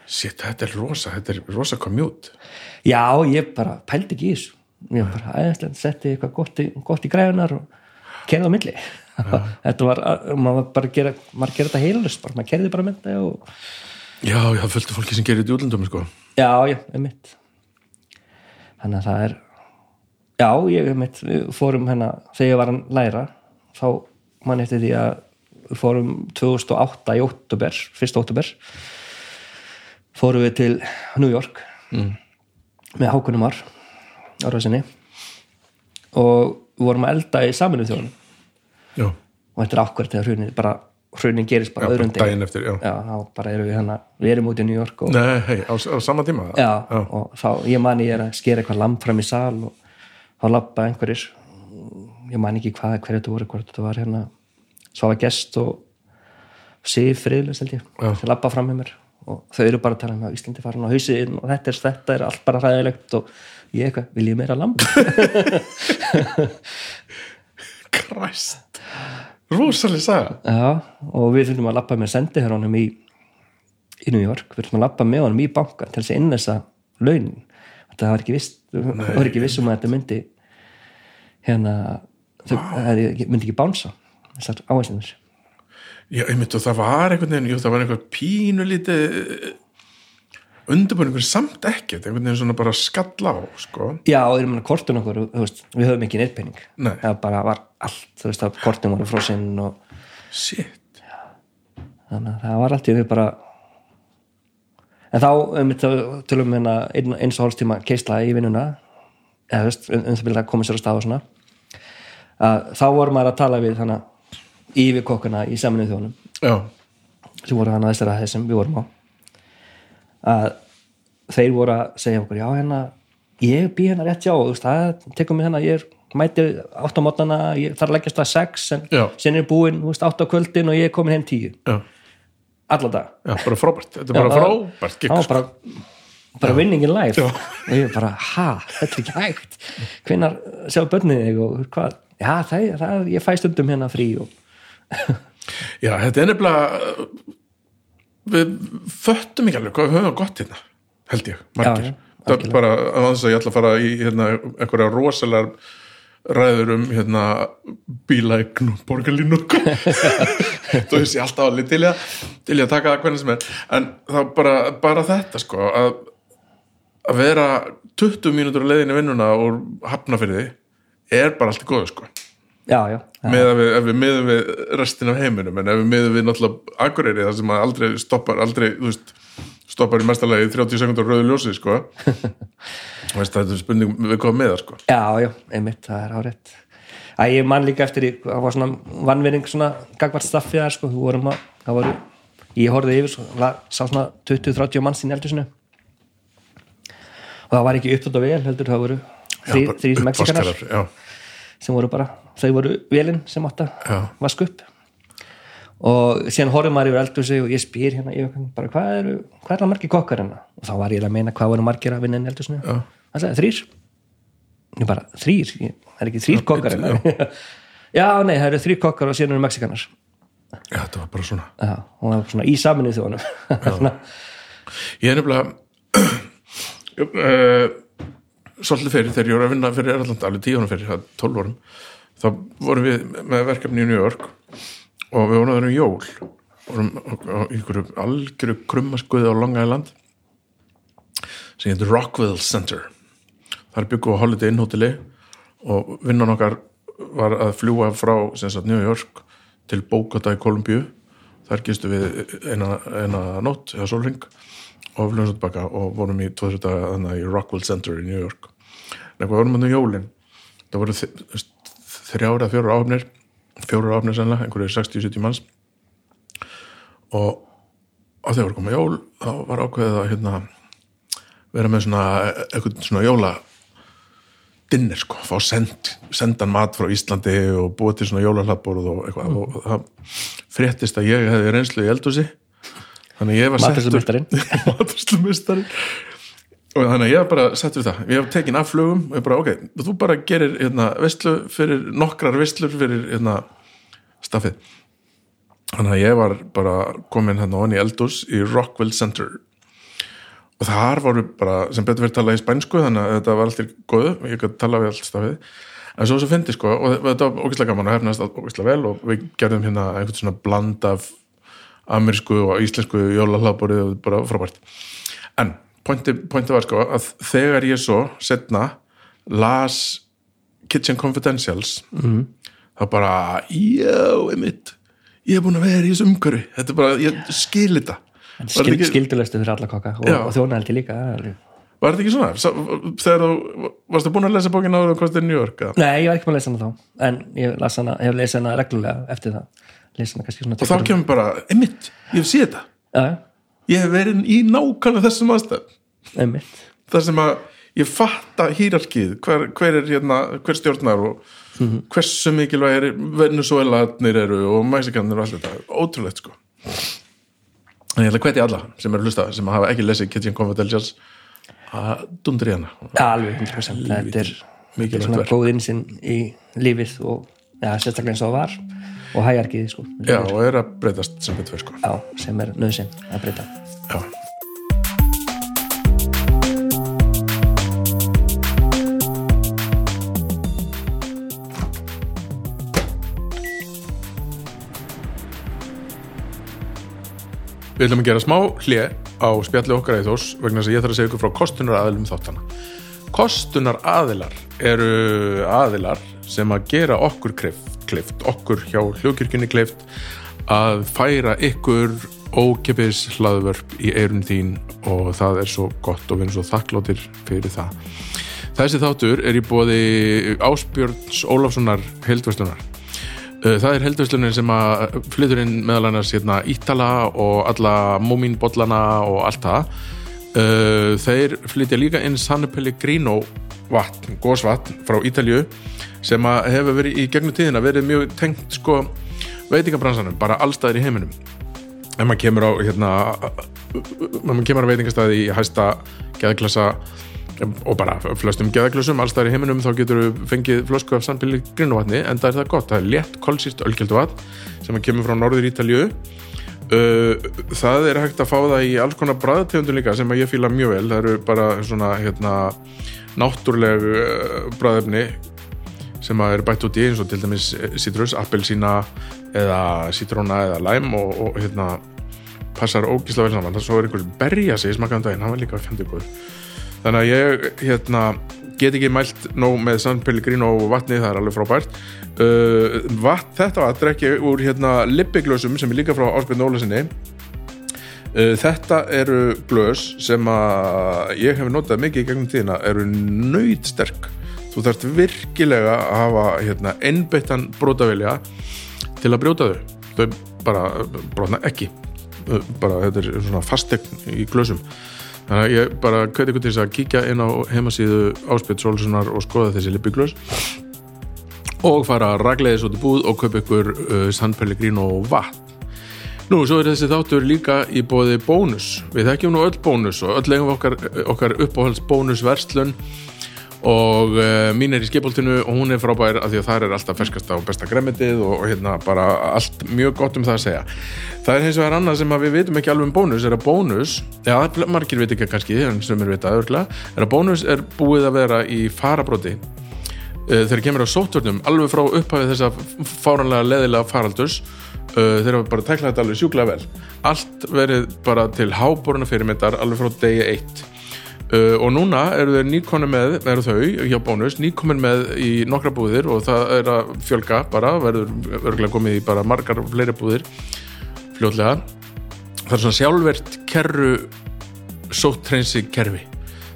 Sitt, þetta er rosa, þetta er rosa commute. Já ég bara pældi ekki í þessu. Ég bara, æðislega, setti eitthvað gott í, gott í græðunar og kerði á milli. *laughs* Þetta var, maður var bara að gera maður gerði þetta heilust, bara, maður kerði bara þetta og já, já, fölgtu fólki sem gerir þetta í útlöndum sko. já, já, einmitt. Þannig að það er já, ég einmitt við fórum hérna, þegar ég var að læra þá mann eftir því að fórum 2008 í óttúber, fyrst óttúber fórum við til New York mm. með Hákunum Ár ára sinni og við vorum að elda í saminu þjóðunum. Já, og þetta er ákvært þegar hrunin bara hrunin gerist bara já öðrum bara daginn eftir já. já, þá bara erum við hérna við erum út í New York og, Nei, hei, á, á sama tíma já, og þá, ég man ég er að skera eitthvað lamp fram í sal og þá labba einhverjir. Ég man ekki hvað, hverju þetta voru hvort þetta var hérna, svo var gest og Sif friðlust held ég sem labba fram með mér. Og þau eru bara að tala um að Íslandi farin á hausin og þetta er, þetta er allt bara hræðilegt og ég eitthvað, vil ég meira lamp Kræst *laughs* Rosalega saga. Já, og við þurfum að lappa með sendiherranum í, í New York, við þurfum að lappa með honum í banka til þess að innlesa launin. Þetta var ekki viss það var ekki viss um að þetta myndi hérna þau wow. myndi ekki bánsa þessar áherslunir Já, einmitt og það var einhvern veginn, jú, það var einhvern pínu lítið undirbúningur samt ekkert, einhvern veginn svona bara skall á, sko. Já, og erum við kortun okkur, þú veist, við höfum ekki neittpenning Nei. það bara var allt, þú veist, að kortun voru frosinn og Shit. Þannig að það var allt í við bara en þá um þetta tölum við hérna ein, eins og hálfstíma keisla í vinnuna eða þú veist, um, um það vilja koma sér á stað og svona. Að þá vorum maður að tala við þannig yfirkokkuna í saminu þjónum Já, sem voru hann aðeins þeirra þessum við vorum á. Að þeir voru að segja okkur já hérna, ég bý hérna rétt já þú veist, það tekur mig hérna, ég er mæti átt á mótnana, ég þarf að leggjast að sex en Já. sen er búinn, þú veist, átt á kvöldin og ég er komin heim tíu, já, alla dag já, bara frábært. Þetta er bara Já, frábært var sko. bara, bara winning in life og ég bara, ha, þetta er ekki hægt. Hvenar sjá börnið þig og hvað, já, það, það ég fæ stundum hérna frí og Já, þetta er nefnilega við föttum ekki alveg hvað við höfum gott hérna held ég, margir. Já, það er bara að þess að ég ætla að fara í hérna, einhverja rosalega ræður um hérna, bílægn og borgarlínu *laughs* þú veist ég alltaf alveg til ég til ég að taka það hvernig sem er. En þá bara, bara þetta sko að, að vera 20 mínútur á leiðinni í vinnuna og hafna fyrir því er bara allt í góðu sko já, já, já, við, ef við miðum við restin af heiminum en ef við miðum við náttúrulega Akureyri þar sem maður aldrei stoppar aldrei, þú veist, stoppar í mestalagi 30 sekundur rauðu ljósi, sko. *laughs* Þú veist, þetta er spurning við komum með það, sko. Já, já, einmitt, það er árétt að ég man líka eftir, það var svona vannvinning svona gagvart staffið þar sko, við vorum að, það voru, ég horfði yfir svo, sá svona 20-30 manns í eldusinu og það var ekki upptátt á vel heldur, það voru þrý, bara þrýs mexikanar sem voru bara, þau voru velin sem átt að vaska upp. Og síðan horfum maður yfir eldhúsi og ég spyr hérna yfir, bara, hvað eru hvað er það margir kokkar hérna? Og þá var ég að meina hvað voru margir að vinna inn Já. hann sagði þrýr ég bara, þrýr, það er ekki þrýr kokkar hérna. *laughs* já, nei, það eru þrýr kokkar og síðan eru mexikanar já, þetta var bara svona. Já, það var svona í saminu þjóðanum Ég er nefnilega uh, *clears throat* svolítið fyrir þegar ég voru að vinna fyrir Erland alveg tíu árum fyrir, það er 12 árum þá vorum við með verkefni í New York og við vorum að vera um jól. Vorum á einhverju algjöru krummaskuði á Long Island sem heitir Rockville Center. Þar byggu á Holiday Inn hoteli og vinnan okkar var að fljúa frá sagt New York til Bogota í Kolumbíu. Þar gistu við eina, eina nótt eða sólring og flugum svo tilbaka og vorum í tvoður daga þannig í Rockwell Center í New York. En eitthvað vorum við um jólin. Það voru þrjára, fjóra áfnir fjóra áfnir sennilega, einhverju 60-70 manns. Og á þegar voru koma jól þá var ákveðið að hérna, vera með svona eitthvað svona jóla dinner sko, fá send, sendan mat frá Íslandi og búið til svona jólahlaðborð og eitthvað. Og það fréttist að ég hefði reynslu í eldhúsi. Þannig ég var Matreiðslumeistarinn. *laughs* matræslumistarinn og þannig að ég var bara settur það. Ég hef tekin af flugum og ég bara ok, þú bara gerir hérna, veistlu fyrir nokkrar veistlur fyrir hérna, staffið. Þannig að ég var bara komin hérna onni í eldhús í Rockville Center. Og þar voru bara sem betur verið talað í spænsku þannig að þetta var alltaf góðu ég gæti tala við allt stafið en svo svo fyndi sko og þetta var ógeðslega gaman og hefnast ógeðslega vel og við gerðum hérna einhvern svona bland af amerísku og íslensku jólahlaðborið og bara frábært. En pointi, var sko að þegar ég svo setna las Kitchen Confidentials mm. þá bara, já, einmitt ég hef búin að vera í þessu umhverfi þetta er bara, ég skil þetta Skild, ekki... skildulestu fyrir alla kokka og, og þjónahelgi líka Var þetta ekki svona? Þegar þú, varstu búin að lesa bókina áður og kostið í New York? Að? Nei, ég var ekki búin að lesa hana þá en ég hana, hef lesað hana reglulega eftir það hana og þá kemur bara, emitt, ég hef séð þetta ja. Ég hef verið í nákvæmlega þessum aðstæð þar sem að ég fatta hýralkið hver, hver er hérna, hver stjórnar og mm -hmm. hversu mikilvæg Venezuelanir eru og Mæsikanir og allt þetta, ótrúlegt sko. En ég ætla að hvetja alla sem eru hlusta sem hafa ekki lesið Kitchen Confidentials að dundri hana. Ja, alveg 100% þetta er, er svona góð insinn í lífið og ja, sérstaklega eins og það var og hægarkiði sko. Já og er að breytast sem betur sko. Já sem er nöðsinn að breyta. Já. Við ætlum að gera smá hlið á spjalli okkar eða þós vegna þess að ég þarf að segja ykkur frá kostunar aðilum þáttana. Kostunar aðilar eru aðilar sem að gera okkur klift, okkur hjá hljókirkjunni klift að færa ykkur ókipis hlaðvörp í eirun þín og það er svo gott og við erum svo þakkláttir fyrir það. Þessi þáttur er í bóði Áspjörns Ólafssonar heildvestunar Eh, það er heldvörslunin sem að flytur inn meðal annars hérna, Ítala og alla múminbollana og allt það. Eh, þeir flytja líka inn San Pellegrino vatn, gósvatn frá Ítalju sem að hefur verið í gegnum tíðina verið mjög tengt sko veitingabransanum, bara allstaðir í heiminum. Ef maður kemur á hérna, maður kemur á veitingastæði í hæsta geðklassa og bara flestum geðaglössum allstæðar í heiminum þá getur við fengið flösku af sannbíli grinuvatni en það er það gott, það er létt kolsýrt ölkelduvat sem kemur frá Norður Ítalju það er hægt að fá það í alls konar bræðtegundum líka sem ég fýla mjög vel, það eru bara svona hérna náttúrleg uh, bræðefni sem að eru bætt út í eins og til dæmis citrus, appelsína eða citróna eða læm og, og hérna passar ógísla vel saman, það svo er einhvers berja sig smakkaðan um daginn, hann var líka fjandið góð þannig að ég hérna, get ekki mælt nóg með San Pellegrino og vatni, það er alveg frábært. Uh, vatn, þetta vatn drekki úr hérna lippiglösum sem er líka frá Áspjörn Ólasinni uh, þetta eru glös sem að ég hef notað mikið í gegnum tíðina, eru nöyt sterk þú þarfst virkilega að hafa hérna, ennbeittan brótavilja til að brjóta þau. Þau bara brotna ekki. Bara þetta er svona fastegn í glösum. Þannig að ég bara hveti ykkur til þess að kíkja inn á heimasíðu Áspjöld Solssonar og skoða þessi lippiglös og fara að raglega þessu búð og köpa ykkur uh, San Pellegrino vatn Nú, svo er þessi þáttur líka í bóði bónus. Við þekkjum nú öll bónus og öll legum okkar, okkar uppáhalds bónusverslun og uh, mín er í skipoltinu og hún er frábær af því að það er alltaf ferskasta og besta gremmitið og, og hérna bara allt mjög gott um það að segja. Það er hins vegar annað sem við vitum ekki alveg um bónus. Er að bónus, já margir veit ekki kannski sem er vitað örgulega er að bónus er búið að vera í farabróti þegar kemur á sóturnum alveg frá upphafið þess að fáranlega leðilega faraldurs uh, þeir hafa bara tæklað þetta alveg sjúklega vel. Allt verið bara til háboruna fyrirmyndar alveg frá degi eitt. Uh, og núna eru þeir nýkonu með eru þau hjá bónus, nýkomin með í nokkra búðir og það er að fjölga bara, verður örgulega komið í bara margar fleiri búðir fljóðlega það er svona sjálfvert kerru sóttreinsi kerfi.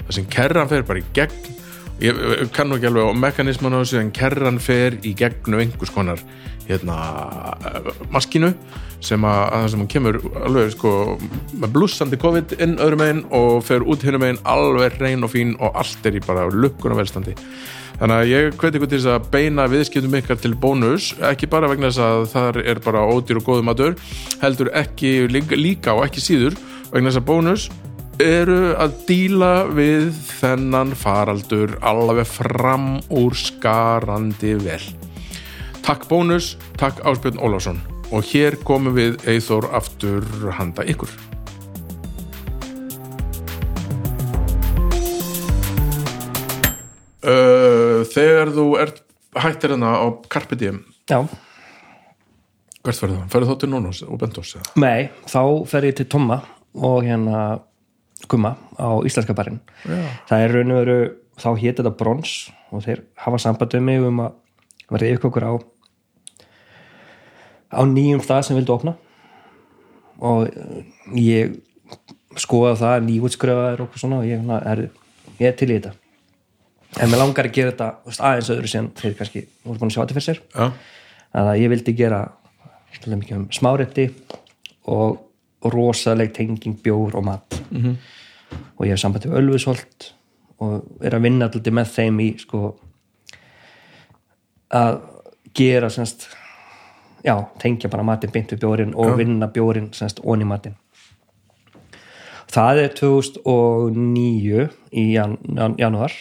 Það sem kerran fer bara í gegn ég kannu ekki alveg á mekanisman á þessu en kerran fer í gegn einhvers konar hérna, maskinu sem að, að það sem kemur alveg sko með blussandi COVID inn öðrum meginn og fer út hinnum meginn alveg reyn og fín og allt er í bara lukkun og velstandi. Þannig að ég hveti ykkur til þess að beina viðskiptum ykkar til bónus ekki bara vegna þess að það er bara ódýr og góðu matur heldur ekki líka og ekki síður vegna þess að bónus eru að díla við þennan faraldur alveg fram úr skarandi vel. Takk bónus, takk Áspjörn Ólásson og hér komum við eithor aftur handa ykkur. Uh, þegar þú ert hættir hérna á Carpediem Já Hvert færðu það? Færðu þá til Nónos og Bendós? Nei, þá fær ég til Tóma og hérna Gumma á Íslenska barinn. Það er raun og veru, þá hétt þetta brons og þeir hafa sambandið mig um að verði ykkur okkur á á nýjum stað sem vildu opna. Og eh, ég skoða það nýjútskrifaður og svona og ég, er, ég er til í þetta. En mér langar að gera þetta aðeins öðru sem þeir kannski voru búin að sjá þetta fyrir sér. Já. að ég vildi gera mikið um smárétti og rosaleg tenging bjór og mat. -hmm. og ég hef sambandið við Ölfusholt og er að vinna alltaf með þeim í sko að gera semst já, tengja bara matinn beint við bjórin og vinna bjórin semst onni matinn. Það er 2009 í jan, jan, janúar.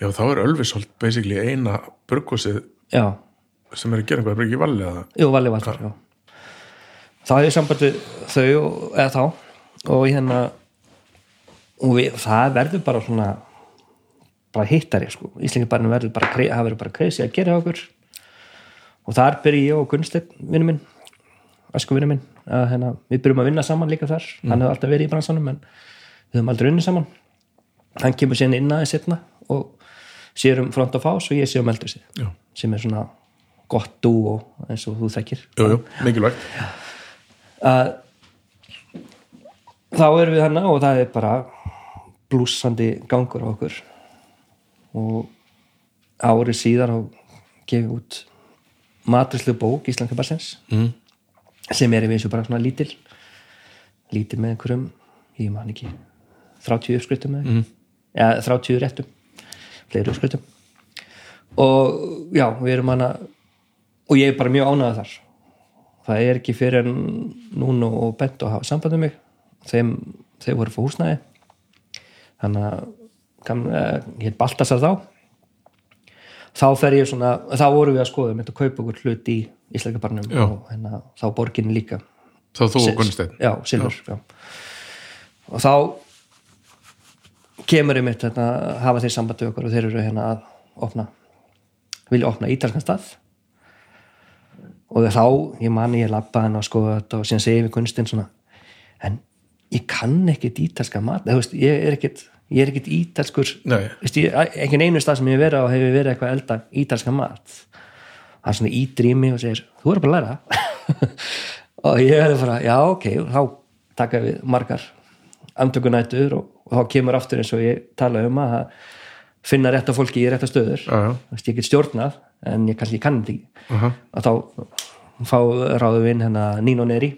Já, þá er Ölvisholt basically eina burgósið já, sem er að gera eitthvað, er ekki valið að Jú, Valli Vallar, já. Hef ég samband við þau og- eða þá. Og hérna og við, það verður bara svona bara hittari sko. Íslengibarinn verður bara, það verður bara kreisi að gera okkur. Og þar byrja ég og Gunnsteinn vinnu minn, æsku vinnu minn að hérna, við byrjum að vinna saman líka þar. Hann hefur alltaf verið í bransanum en við höfum aldrei unnið saman. Hann kemur síðan inn aðeins setna og sér um front of house og ég sé um eldursi Já. sem er svona gott dú eins og þú þekkir. Jú, jú, mikilvægt að þá erum við hana og það er bara blúsandi gangur á okkur og árið síðar og gefið út matrislu bók Íslandka Barsens mm. sem er í vissu bara svona lítil lítil með einhverjum ég man ekki 30 uppskryttum mm. ja, 30 réttum fleiri uppskryttum og já, við erum hana og ég er bara mjög ánægða þar það er ekki fyrir en núna og bent að hafa samband um mig. Þeim, þeir voru fór húsnæði. Þannig að ég heit Baltasar þá. Þá fer ég svona þá vorum við að skoða með að kaupa okkur hlut í Íslakabarnum Já. og hérna, þá borginni líka. Þá þú og Gunnsteinn. Já, Silfur já. og þá kemur einmitt hérna, hafa þeir samband við okkur og þeir eru hérna að opna vilja opna ítalskan stað og þá, ég mani ég labba hann og skoða þetta og síðan segi við Gunnsteinn svona en ég kann ekkit ítalska mat. Þú veist, ég er ekkit ég er ekkit ítalskur. Ekki einu stað sem ég hef verið á hefur verið eitthvað elda ítalska mat. Hann svona ítir í mig og segir þú er bara að læra. *laughs* Og ég er bara, já ok. Þá taka við margar amtökunætur og, og þá kemur aftur eins og ég tala um að finna rétta fólki í rétta stöður. Já, já. Veist, ég get stjórnað en ég kannski kann þetta ekki. Aha. og þá fá ráðu við inn hérna Nino Neri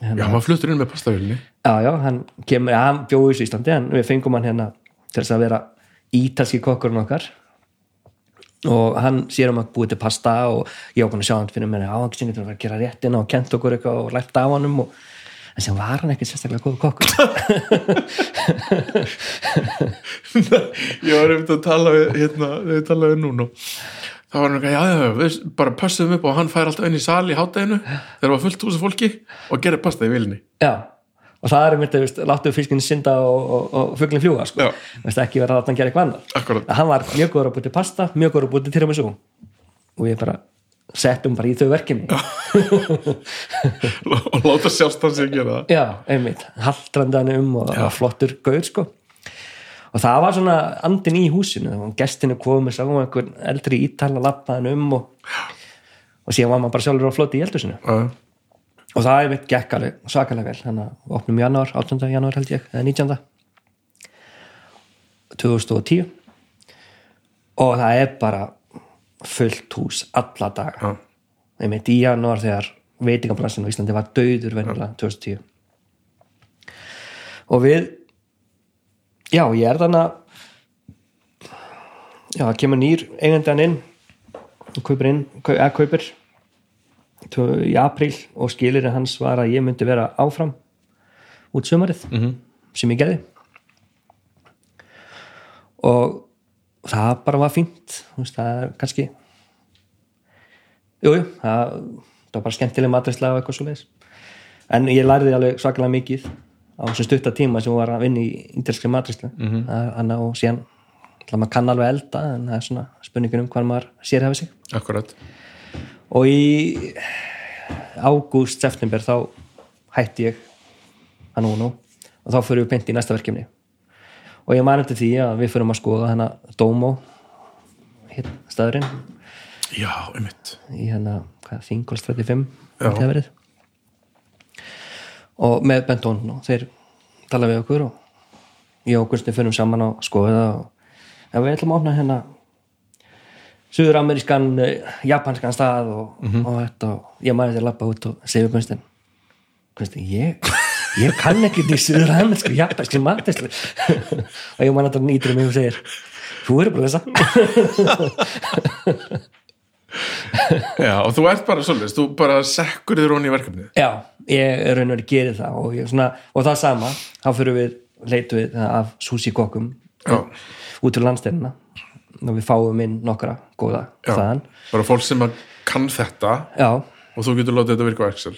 Já, hérna, maður fluttur inn með pastavilni já, já, hann kemur, ja, hann bjóði í Íslandi en við fengum hann hérna til þess að vera ítalski kokkurinn okkar. Og hann sér um að búið til pasta og ég að sjá hann fyrir mér á hann getur að vera að gera réttina og kent okkur eitthvað og lært af honum og en sem var hann ekkert sérstaklega góð kokkur. *laughs* Ég var einmitt að tala við hérna, við núna þá var hann eitthvað, já, já, við bara pössum upp og hann fær alltaf inn í sal í hátæðinu þegar það var fullt húsa fólki og gerir pasta í vilni já, og það er mitt að láttu fiskinn synda og, og, og fuglinn fljúga sko. Já. Veist, ekki vera að hann gera eitthvað annar Akkurat. hann var mjög góður að búið til pasta mjög góður að búið til tiramisu. Og ég bara settum bara í þau verkefni *laughs* og láta sjálfst hann sig gera það. Já, einmitt, haldrandan um og var flottur gaur sko og það var svona andin í húsinu. Og gestinu komið sá einhvern eldri ítala lappaðan um og, og síðan var maður bara sjálfur á floti í eldusinu Já, og það er mitt gekk alveg svakalega vel. Þannig að opnum í janúar, 18. janúar held ég eða 19. 2010 og það er bara fullt hús alla daga. Já, einmitt í janúar þegar veitingabransin á Íslandi var döður venjulega 2010 og við já, ég er þannig að já, það kemur nýr eigendan inn og kaupir inn, eða kaupir í apríl og skilirinn hans var að ég myndi vera áfram út sumarið -hmm. sem ég gerði og það bara var fínt veist, það er kannski jújú, jú, það, það var bara skemmtileg matræsla og eitthvað svo leiðis en ég lærði alveg svakalega mikið á þessum stutta tíma sem var að vinna í ítalski matræsla mm -hmm. og síðan maður kann alveg elda en það er svona spurningin um hvað maður sér hafa sig. Akkurat. Og í ágúst, september þá hætti ég að núna og þá fyrir við beint í næsta verkefni. Og ég man eftir því að við fyrir að skoða hennar Dómo hér, staðurinn. Já, einmitt. Í hérna, hvað, Þingolst 35 Já. Og með Bentón og þeir tala við okkur og ég og Gunsti fyrir saman á skoða og ja, við ætlum að opna hérna suður-amerískan eh, japanskan stað og, og þetta og ég maður þetta lappa út og segja við Gunsti Gunsti, ég ég kann ekki því suður-amerísku japansku matæslu *laughs* og ég maður þetta nýtur mig og segir þú eru bara þessa. *laughs* Já, og þú ert bara svolítið, þú bara sekkur þér honi í verkefnið. Já, ég er raun og verið gerir það og, svona, og það sama, þá fyrir við leitu við af sushi kokkum Já. út úr landsteinina og við fáum inn nokkra góða já, þaðan. Bara fólk sem að kann þetta Já, og þú getur látið þetta virka á Excel.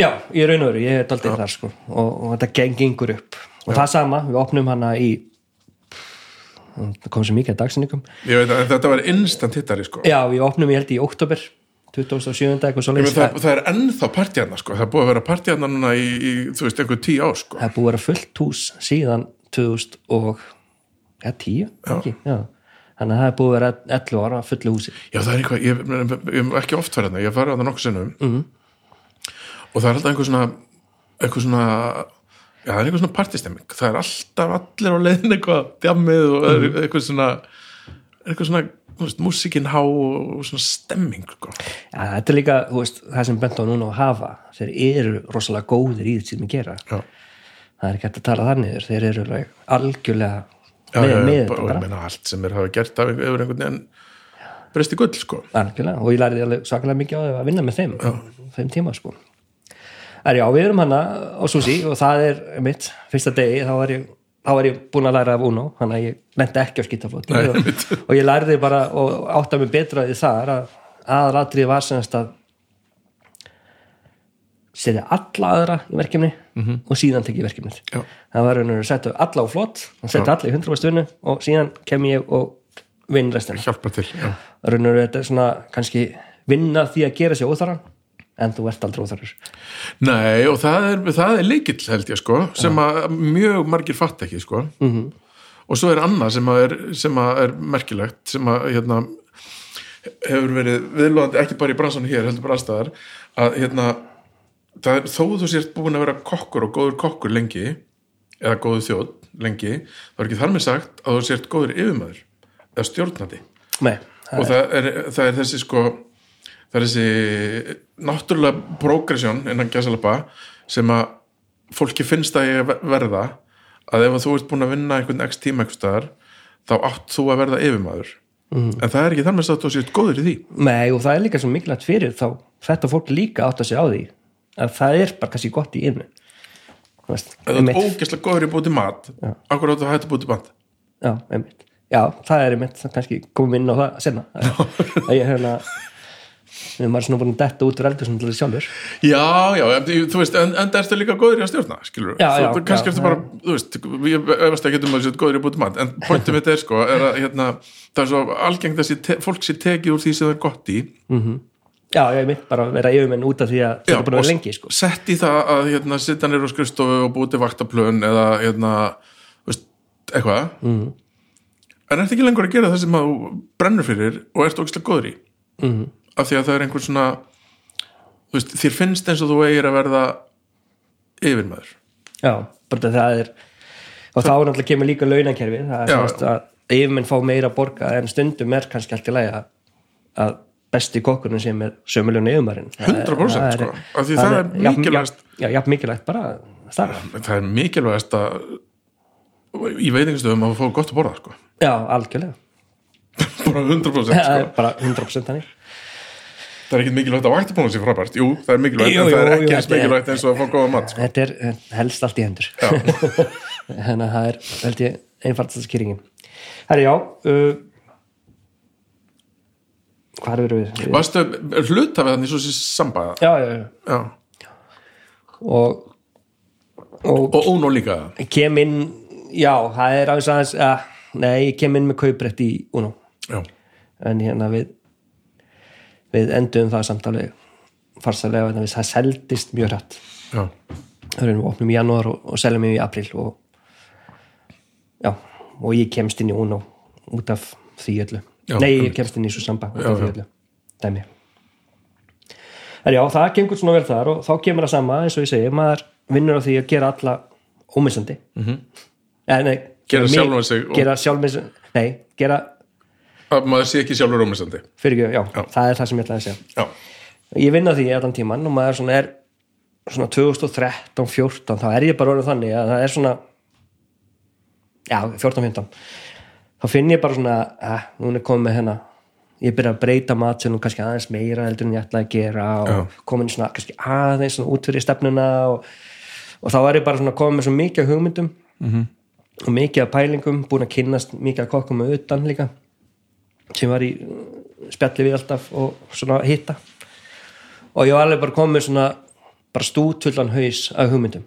Já, ég raun og verið, ég er daldið þar sko og, og þetta geng- gengur upp. Og það sama, við opnum hana í það kom svo mikið að dagsinningum ég veit að þetta var instant hittari sko. Já, við opnum ég held í oktober 2007. eitthvað svo meina, það, það er ennþá partíana sko. Það er búið að vera partíana núna í, í þú veist, einhver tíu ár sko. Það er búið að vera fullt hús síðan 2000 og ja, 10, ekki, já. Þannig að það er búið að vera 11 ára fullu húsi. Já, það er eitthvað, ég, ég, ég ekki oft farið þarna, ég hef farið þarna nokkuð sinnum. Mhm. og það er alltaf einhver svona eitthvað svona já, það er eitthvað svona partistemming það er alltaf allir á leiðin eitthvað djammið og mm. eitthvað svona eitthvað svona, músikinn há og svona stemming, sko. Já, þetta er líka, veist, það sem bent á núna að hafa þeir eru rosalega góðir í því sem við gera. Já, það er ekki hægt að tala þar niður. Þeir eru algjörlega með, já, með já þetta og ég meina allt sem er hafa gert af yfir einhvern veginn breysti gull, sko. Algjörlega og ég alveg svakalega mikið á að vinna með þeim. Þeim tíma, sko. Er já, við erum hana á Susi og það er mitt, fyrsta degi þá var ég þá var ég búin að læra af Uno þannig að ég lendi ekki á skýtaflóti Nei, og, og ég lærði bara og átta mig betra því þar að aðalatrið var semast að setja alla aðra í verkefni og síðan tekið verkefnið. Það var raun og að setja alla á flott og setja alla í 100% vinnu og síðan kem ég og vinn restina. Hjálpa til, já, raun og þetta er svona kannski vinna því að gera sér óþaran en þú ert aldrei óþarur Nei, og það er, það er leikill held ég sko, sem að mjög margir fatt ekki sko. -hmm. og svo er annað sem að er, sem að er merkilegt, sem að hérna, hefur verið viðlóðandi ekki bara í bransanum hér, heldur bara allstaðar að hérna er, þó þú sért búin að vera kokkur og góður kokkur lengi eða góður þjóð lengi, þá er ekki þar með sagt að þú sért góður yfirmaður eða stjórnandi. Nei, og það er, það er þessi sko það er þessi náttúrulega progression innan gæsalapa sem að fólki finnst að ég verða að ef að þú ert búin að vinna einhvern x tíma einhvers staðar þá átt þú að verða yfirmaður mm. en það er ekki þar með að þú sést góður í því Nei, og það er líka svo mikilvægt fyrir þá þetta fólk líka átt að segja á því að það er bara kannski gott í yfir veist, ef þú einmitt. ert ógeðslega góður í búti mat akkur áttu að hætta búti mat já, einmitt. já, það er einmitt það kannski komum inn á það senna *laughs* að við erum svona búin að detta út úr eldur sem til þess sjálfur já, já, en, þú veist, en, en það ertu líka góður í að stjórna skilur, Já, þú, já, þú, kannski já, ertu bara þú veist, ég efast ekki um að sést góður í búti mat en pointum mitt er sko, er að hérna, það er svo algengt að sé fólk sé tekið úr því sem það er gott í. Já, ég mitt bara að vera yfirmenn út af því að það er búin að vera lengi sko. sett í það að hérna, sitja nýr á skrifstofu og búti vaktaplön eða hérna, veist, eitthvað. Mm. en ertu ekki lengur að gera það sem að þú brennur fyrir og ert ógæslega góður í. Mm. Af því að það er einhver svona veist, þér finnst eins og þú eigir að verða yfirmaður. Já, bara það er og þá náttúrulega kemur líka launakerfi það er semast að yfirmenn fá meira að borga en stundum er kannski allt í lagi að- besti kokkurinn sem er sömulegun yfirmærin 100% sko, af því það er mikilvægast já, já, mikilvægt bara starf. Það er mikilvægast að í veitingastöðum að fá gott að borða sko. já, algjörlega. *laughs* Bara 100% *laughs* það sko. bara 100% þannig það er ekkert mikilvægt að vaktabónu sér frábært jú, það er mikilvægt, Jú, en það er ekki eins mikilvægt eins og að fá góða mat sko. þetta er eh, helst allt í hendur *laughs* þannig að það er held ég einfaldast skýringin herri já uh, hvað eru við? Varstu hluta við þannig svo sér sambaða? já, já, já Já. og, og Og Ónó líka? kem inn já, það er aðeins aðeins að nei, ég kem inn með kauprætt í Uno já, en hérna við við endum það samt alveg farsalega en það seldist mjög hrætt það erum við opnum í janúar og, og seljum við í april og já, og ég kemst inn í Uno út af því öllu. Já, nei, ég kemst inn í svo samba út af því öllu dæmi. En já, það gengur svona vel þar og þá kemur það sama, eins og ég segi maður vinnur á því að gera alla ómissandi. Mm -hmm. eh, nei, mig- ó- gera sjálfmissandi nei, gera, að maður sé ekki sjálfur rómisandi fyrir ekki, já, Já. það er það sem ég ætlaði að segja. Já, ég vinn á því allan tíman og maður svona er svona 2013, 14 þá er ég bara orðið þannig að það er svona já, 14, 15 þá finn ég bara svona að hún er komið með hennar ég byrja að breyta matinn og kannski aðeins meira heldur en ég ætlaði að gera og komin svona kannski aðeins svona út fyrir stefnuna og, og þá er ég bara svona komið með svo mikið hugmyndum -hmm. og mikið pælingum búin að kynnast mikið af kokkum með utan líka sem var í spjalli við alltaf og svona hitta. Og ég var alveg bara komið svona bara stútullan haus af hugmyndum.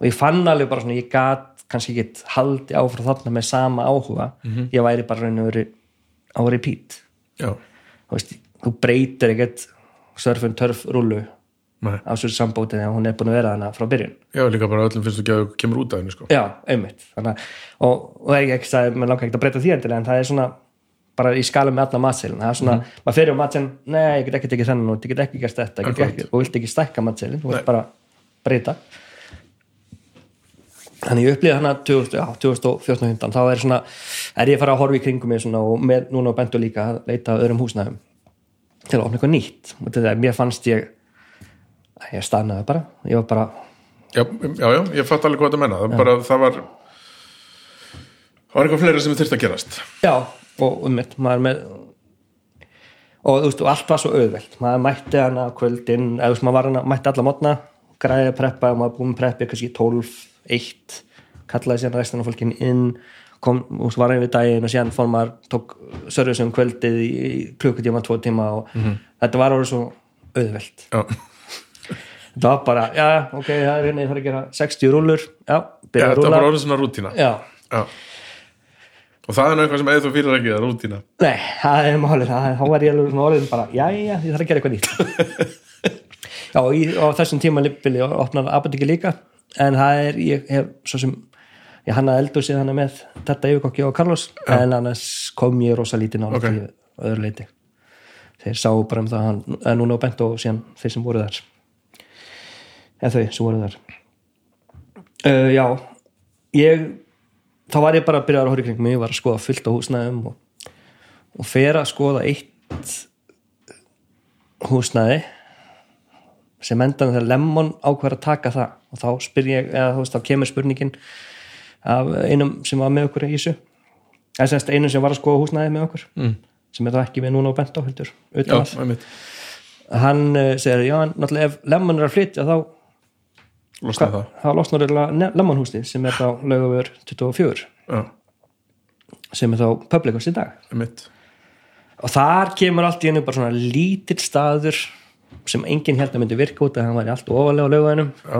Og ég fann alveg bara svona ég gat kannski ekki haldi áfram þarna með sama áhuga. Ég væri bara raun og veru á repeat. Veist, þú breytir ekkert surfun törf rúlu á svo sambótið þegar hún er búin að vera hana frá byrjun. Já, líka bara öllum finnst þú ekki að kemur út af henni sko. Já, einmitt. Þannig, að- og, og ég ekki sagði, mér langar ekki að breyta því endilega en það er svona bara í skalum með alla matselin það er svona, maður fyrir á matselin nei, ég get ekki tekið þennan út, ég get ekki gert þetta ekki, og vilt ekki stækka matselin þú vilt bara breyta. Þannig ég upplýði hana 2000, já, 2014 þá er svona, er ég að fara að horfa í kringum mig svona og með núna á bentu líka að leita öðrum húsnæðum til að opna eitthvað nýtt. Og þetta, mér fannst ég ég stannaði bara, ég var bara já, já, já, ég fatt alveg hvað það menna það, bara, það var það var eitthvað fleira sem þurfti að gerast. Já, og um mitt, maður með og þú veist, og allt var svo auðvelt. Maður mætti hana á kvöldin eða þú veist, maður var hana, mætti alla mótna græði að preppa og maður búið með preppi kannski 12, 1 kallaði síðan restina fólkin inn kom, og svo var hann við daginn og síðan fór maður tók service um kvöldið í, klukkutíma, tvo tíma og þetta var orðið svo auðvelt. Já, þetta var bara, já, ok, það er hérna ég þarf að gera 60 rúlur, já, byrja að þetta var rúla bara orðið svona rútína. Já, já. Og það er nú eitthvað sem eða þú fyrir ekki það rútína. Nei, það er málið, þá var ég alveg svona orðin bara, já, já, ég þarf að gera eitthvað nýtt. *laughs* Já, og í, á þessum tíma vil ég opna apotekki líka en það er, ég hef svo sem ég hannaði eldur síðan hana með þetta yfirkokki og Carlos, en annars kom ég rosa lítið nála Ok. okay. því öðru leiti þeir sá bara um það að hann, að núna á bent og síðan þeir sem voru þar. Eða þau sem voru þar. Uh, Já, ég þá var ég bara að byrja að horfa í kring mig, ég var að skoða fullt á húsnæðum og, og fer að skoða eitt húsnæði sem endan þegar Lemon ákveður að taka það. Og þá spyr ég, eða þú veist, þá kemur spurningin af einum sem var með okkur í þessu. Eða semst einum sem var að skoða húsnæði með okkur mm. sem er þá ekki við núna á bent á heldur já, utan að einmitt, hann uh, segir, já, náttúrulega ef Lemon er að flytja þá, losna það þá. Losnar örugglega Lemon húsið sem er þá lögavör 24 já, sem er þá public house í dag. Einmitt. Og þar kemur allt í hennu bara svona lítill staður sem enginn held að myndi virka út að hann væri allt ofalega á lögvæðinum já,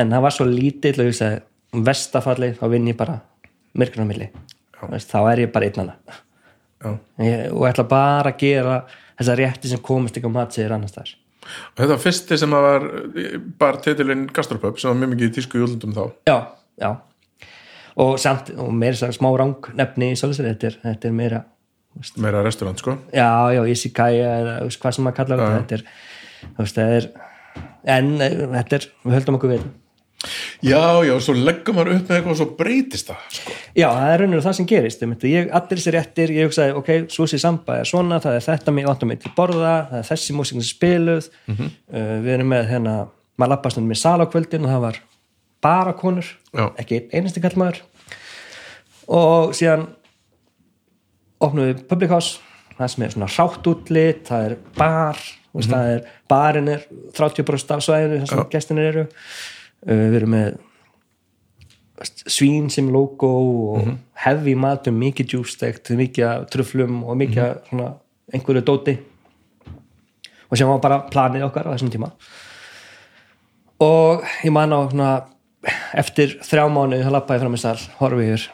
en það var svo lítill og ég sagði um vestafalli þá vinn ég bara myrkrun á milli. Veist, þá er ég bara einnana já. Og ætla bara að gera þessa rétti sem komist ekki á matsiðir annars þar og þetta var fyrsti sem að var bara titilinn Gastropub sem var mjög mikið í tísku jólundum þá. Já, já. Og samt, og meira smá rang nefni í svolítið, þetta er, þetta er meira meira restaurant sko. Já, já, Isikaya eða veist, hvað sem maður kallar þetta þetta er, veist, það er en eh, þetta er, við höldum okkur við þetta. Já, já, svo leggum maður upp með eitthvað og svo breytist það sko. já, það er rauninu það sem gerist ég, allir þessi réttir, ég hugsaði, ok Susi Samba er svona, það er þetta mig vantum mig til borða, það er þessi músík sem spiluð uh, við erum með hérna maður lappast með sal á kvöldin og það var bara konur, Já. ekki einasti kallmaður og síðan opnum við Public House það sem er svona rátt útlit það er bar mm -hmm. það er, barinn er 30% af svæðinu þar sem gestinir eru við erum með svín sem logo og heavy matum, mikið djústegt mikið af truflum og mikið af svona einhverju dóti. Og sem var bara planið okkar á þessum tíma. Og ég man á svona, eftir þrjá mánu þá lappaði fram í sal, horfi yfir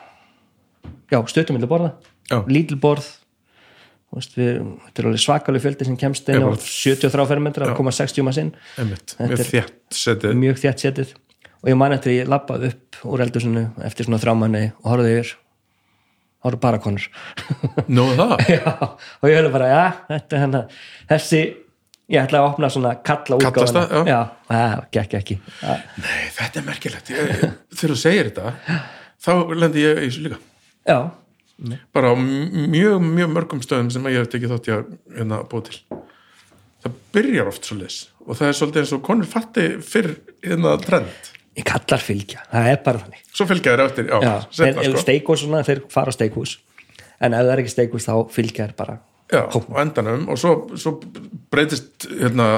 já, stöttum milli borða Já. lítil borð Þú veist, við, þetta er alveg svakalega fjöldi sem kemst inn á bara- 73 fermetrar að koma 60 manns inn. Einmitt, Þetta er- mjög þétt setið. Og ég man eftir að ég lappaði upp úr eldursinu eftir svona þrjá manni og horfði yfir. Horfði bara konur. Nú það, *laughs* já, og ég höfði bara, já, þetta er hennar þessi, ég ætla að opna svona kalla útgáfuna. Kallastað, já. já, það gekk ekki. Já, nei, þetta er merkilegt. Þegar þú segir þetta þá lendi ég í þessu líka. Já, bara á mjög, mjög mörgum stöðum sem ég hef tekið þátt í að hérna, búa til. Það byrjar oft svo leis og það er svolítið eins og konur fatti fyrr hérna trend. Ég kallar fylgja. Það er bara þannig. Svo fylgja þér eftir, já, já, setna, þeir, sko. steikhús svona, þeir fara á steikhús. En ef það er ekki steikhús þá fylgja þér bara já, á endanum. Og svo, svo breytist hérna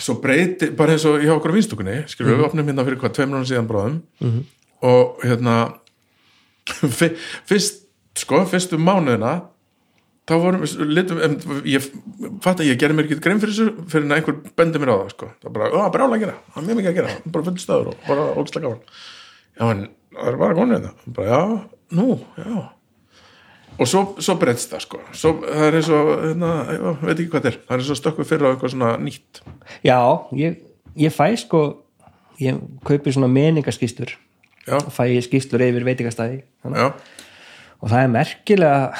svo breyti, bara eins og hjá okkur á vinstúkunni, skilur Mhm. við opnum hérna fyrir hvað, tveim náttúrulega síðan bráðum. Og hérna *laughs* fyrst, sko, fyrstu mánuðina þá vorum við litum, ég fatt að ég gerði mér ekki grein fyrir þessu fyrir en einhver bendi mér á það, sko. Það bara, já, brjála að gera, það er mjög mikið að gera bara full stöður og bara ógislega gaman. Já, en það er bara konið þetta bara, já, nú, já. Og svo, svo breytst það sko. Svo, það er eins og, hérna, ég veit ekki hvað þetta er. Það er eins og stökku fyrir á eitthvað svona nýtt. Já, ég, ég fæ sko ég kaupi svona meningaskýstur já, og fæ ég skýstur yfir veitingastæði og það er merkilega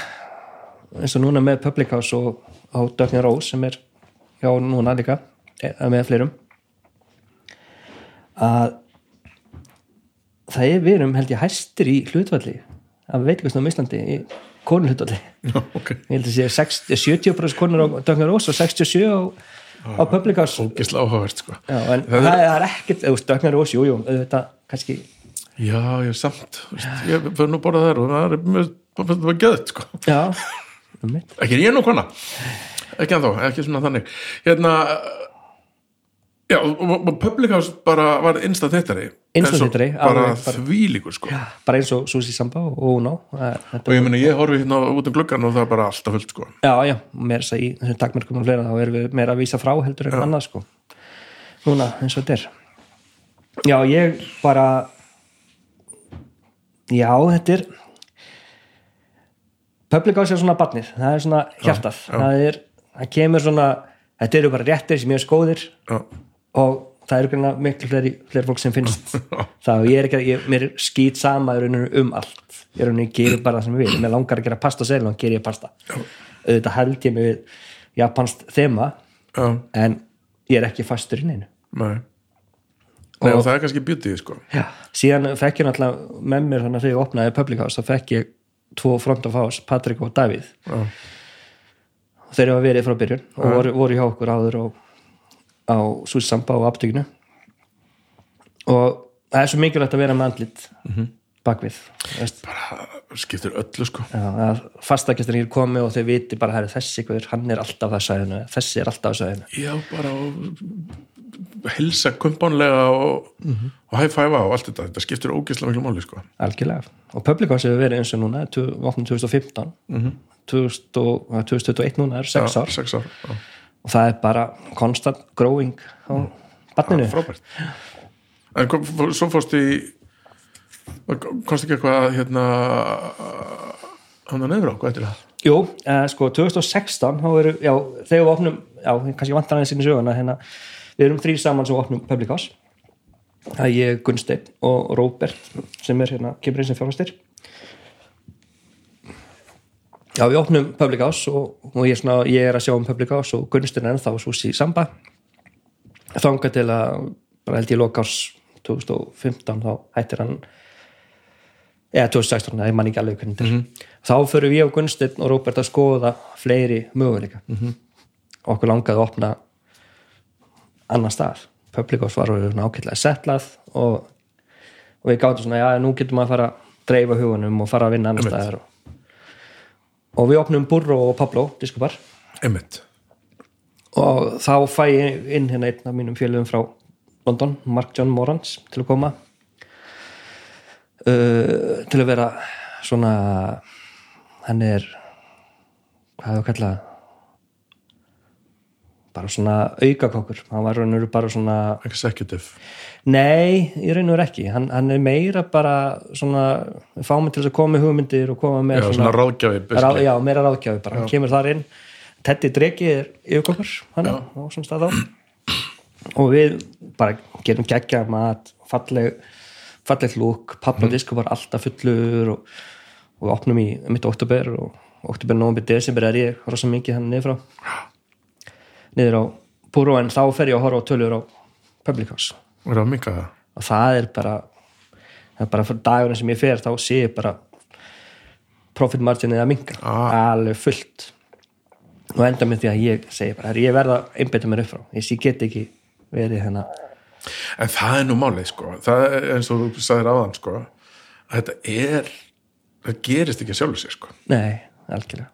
eins og núna með Public House og á Dögnin Rós sem er hjá núna líka eða með fleirum að það er við erum held ég hæstir í hlutvalli að veitum á Íslandi í konur hlutvalli já, ok. Ég held að sé 60 70% konur á Dögnin Rós og 67 á, á Public House. Sko. Já, Það það er- það er ekkert, Dögnin Rós, jú, jú auðvitað, kannski, já, ég er samt, veist, ég fyrir nú borða þær og það er það var gæðt sko. Já. Ekki ég er nú kona. Ekki ennþá, ekki svona þannig. Hérna já, og, Public House bara var innstað þeittari. Instant hittari, bara bara- þvílíkur sko. Bara eins og Susi Samba og Uno. Það- og ég meni, ég horfi hérna út um gluggan og það er bara alltaf fullt sko. Já, já, meira þess að í þessum takmörkum og fleira þá erum við meira að vísa frá heldur en annað sko. Núna eins og þetta er. Já, ég bara já, þetta er Public House er svona barnið, það er svona hjartað. já. það er, það kemur svona þetta eru bara réttir sem ég er skóðir já, og það eru grunna miklu fleiri, fleiri fólk sem finnst *laughs* það og ég er ekki að, ég, mér er skýt sama um allt. Ég er rauninu, ég gerir bara það sem ég vil. Mér langar að gera pasta og selja og gerir ég pasta. Auðvitað held ég mig við japanst þema já, en ég er ekki fastur í neinu. Nei Nei, og, það er kannski beauty, sko. Já. síðan fekk ég náttúrulega með mér þannig að þegar ég opnaði Public House þá fekk ég tvo front of house, Patrik og Davíð Já, þeir hafa verið frá byrjun og voru, voru hjá okkur áður og, á Susi Samba og aptekinu og það er svo mikilvægt að vera með andlit bakvið Veist, bara skiptir öllu, sko. já, að fastakestur hér komi og þeir viti bara þessi hann er alltaf það sæðinu þessi er alltaf það sæðinu Já, bara og hilsa kumpánlega og, og high five og allt þetta. Þetta skiptir ógeðslega miklu máli, sko. algjörlega og Public House hefur verið eins og núna tu- við opnum 2015 2000 og- ja, 2021 núna er 6 Já, ár Sex ár, já. og það er bara constant growing á barninu Frábært. En kom, svo fórstu í, komst ekki eitthvað, hérna, hann að nefnir á, hvað er það? Jú, eh, sko 2016 þá eru, já, þegar við opnum já, kannski vantar aðeins í söguna hérna, við erum þrý saman sem opnum Public House. Það er ég, Gunsteinn og Róbert sem er hérna, kemur inn sem fjárhastir Já, við opnum Public House og, og ég, svona, ég er að sjá um Public House og Gunsteinn er ennþá svo í samba. Þangað til að bara held ég lokás 2015 þá hættir hann eða 2016, það er mann ekki alveg þetta er. Þá fyrir við og Gunsteinn og Róbert að skoða fleiri möguleika. -hmm. okkur langaði að opna annan stað Public House var ákveðlega setlað og, og við gátum svona já, nú getum maður að fara að dreifa hugunum og fara að vinna annar staðar og, og við opnum Burro og Pablo Einmitt. og þá fæ ég inn hérna einn af mínum félögum frá London, Mark John Morans til að koma. Uh, til að vera svona hann er hvað hefur kallað bara svona aukakokkur. Hann var raunur bara svona executive. Nei, í raunur ekki. Hann, hann er meira bara svona fá mig til þess að koma með hugmyndir og koma með já, svona ráðgjafi Rá, já, meira ráðgjafi bara, hann kemur þar inn. Teddy Dreki er yfirkokkur hann á svona stað á og við bara gerum geggja mat, falleg falleg lúk, pappadisk var alltaf fullur og, og við opnum í mitt oktober og oktober, november, desember er ég rosa mikið hann niður frá niður á Púró en þá fer ég að horfa á tölur á Public House. Og það er bara það er bara fyrir dagurinn sem ég fer þá sé ég bara profit marginið að minka Ah. alveg fullt. Og enda með því að ég segi bara "Herra, ég verða að einbytta mér upp frá. Ég get ekki verið hérna. En það er nú málið sko. Það er eins og þú sagðir áðan sko að þetta er það gerist ekki að sjálfu sér sko. Nei, algjörlega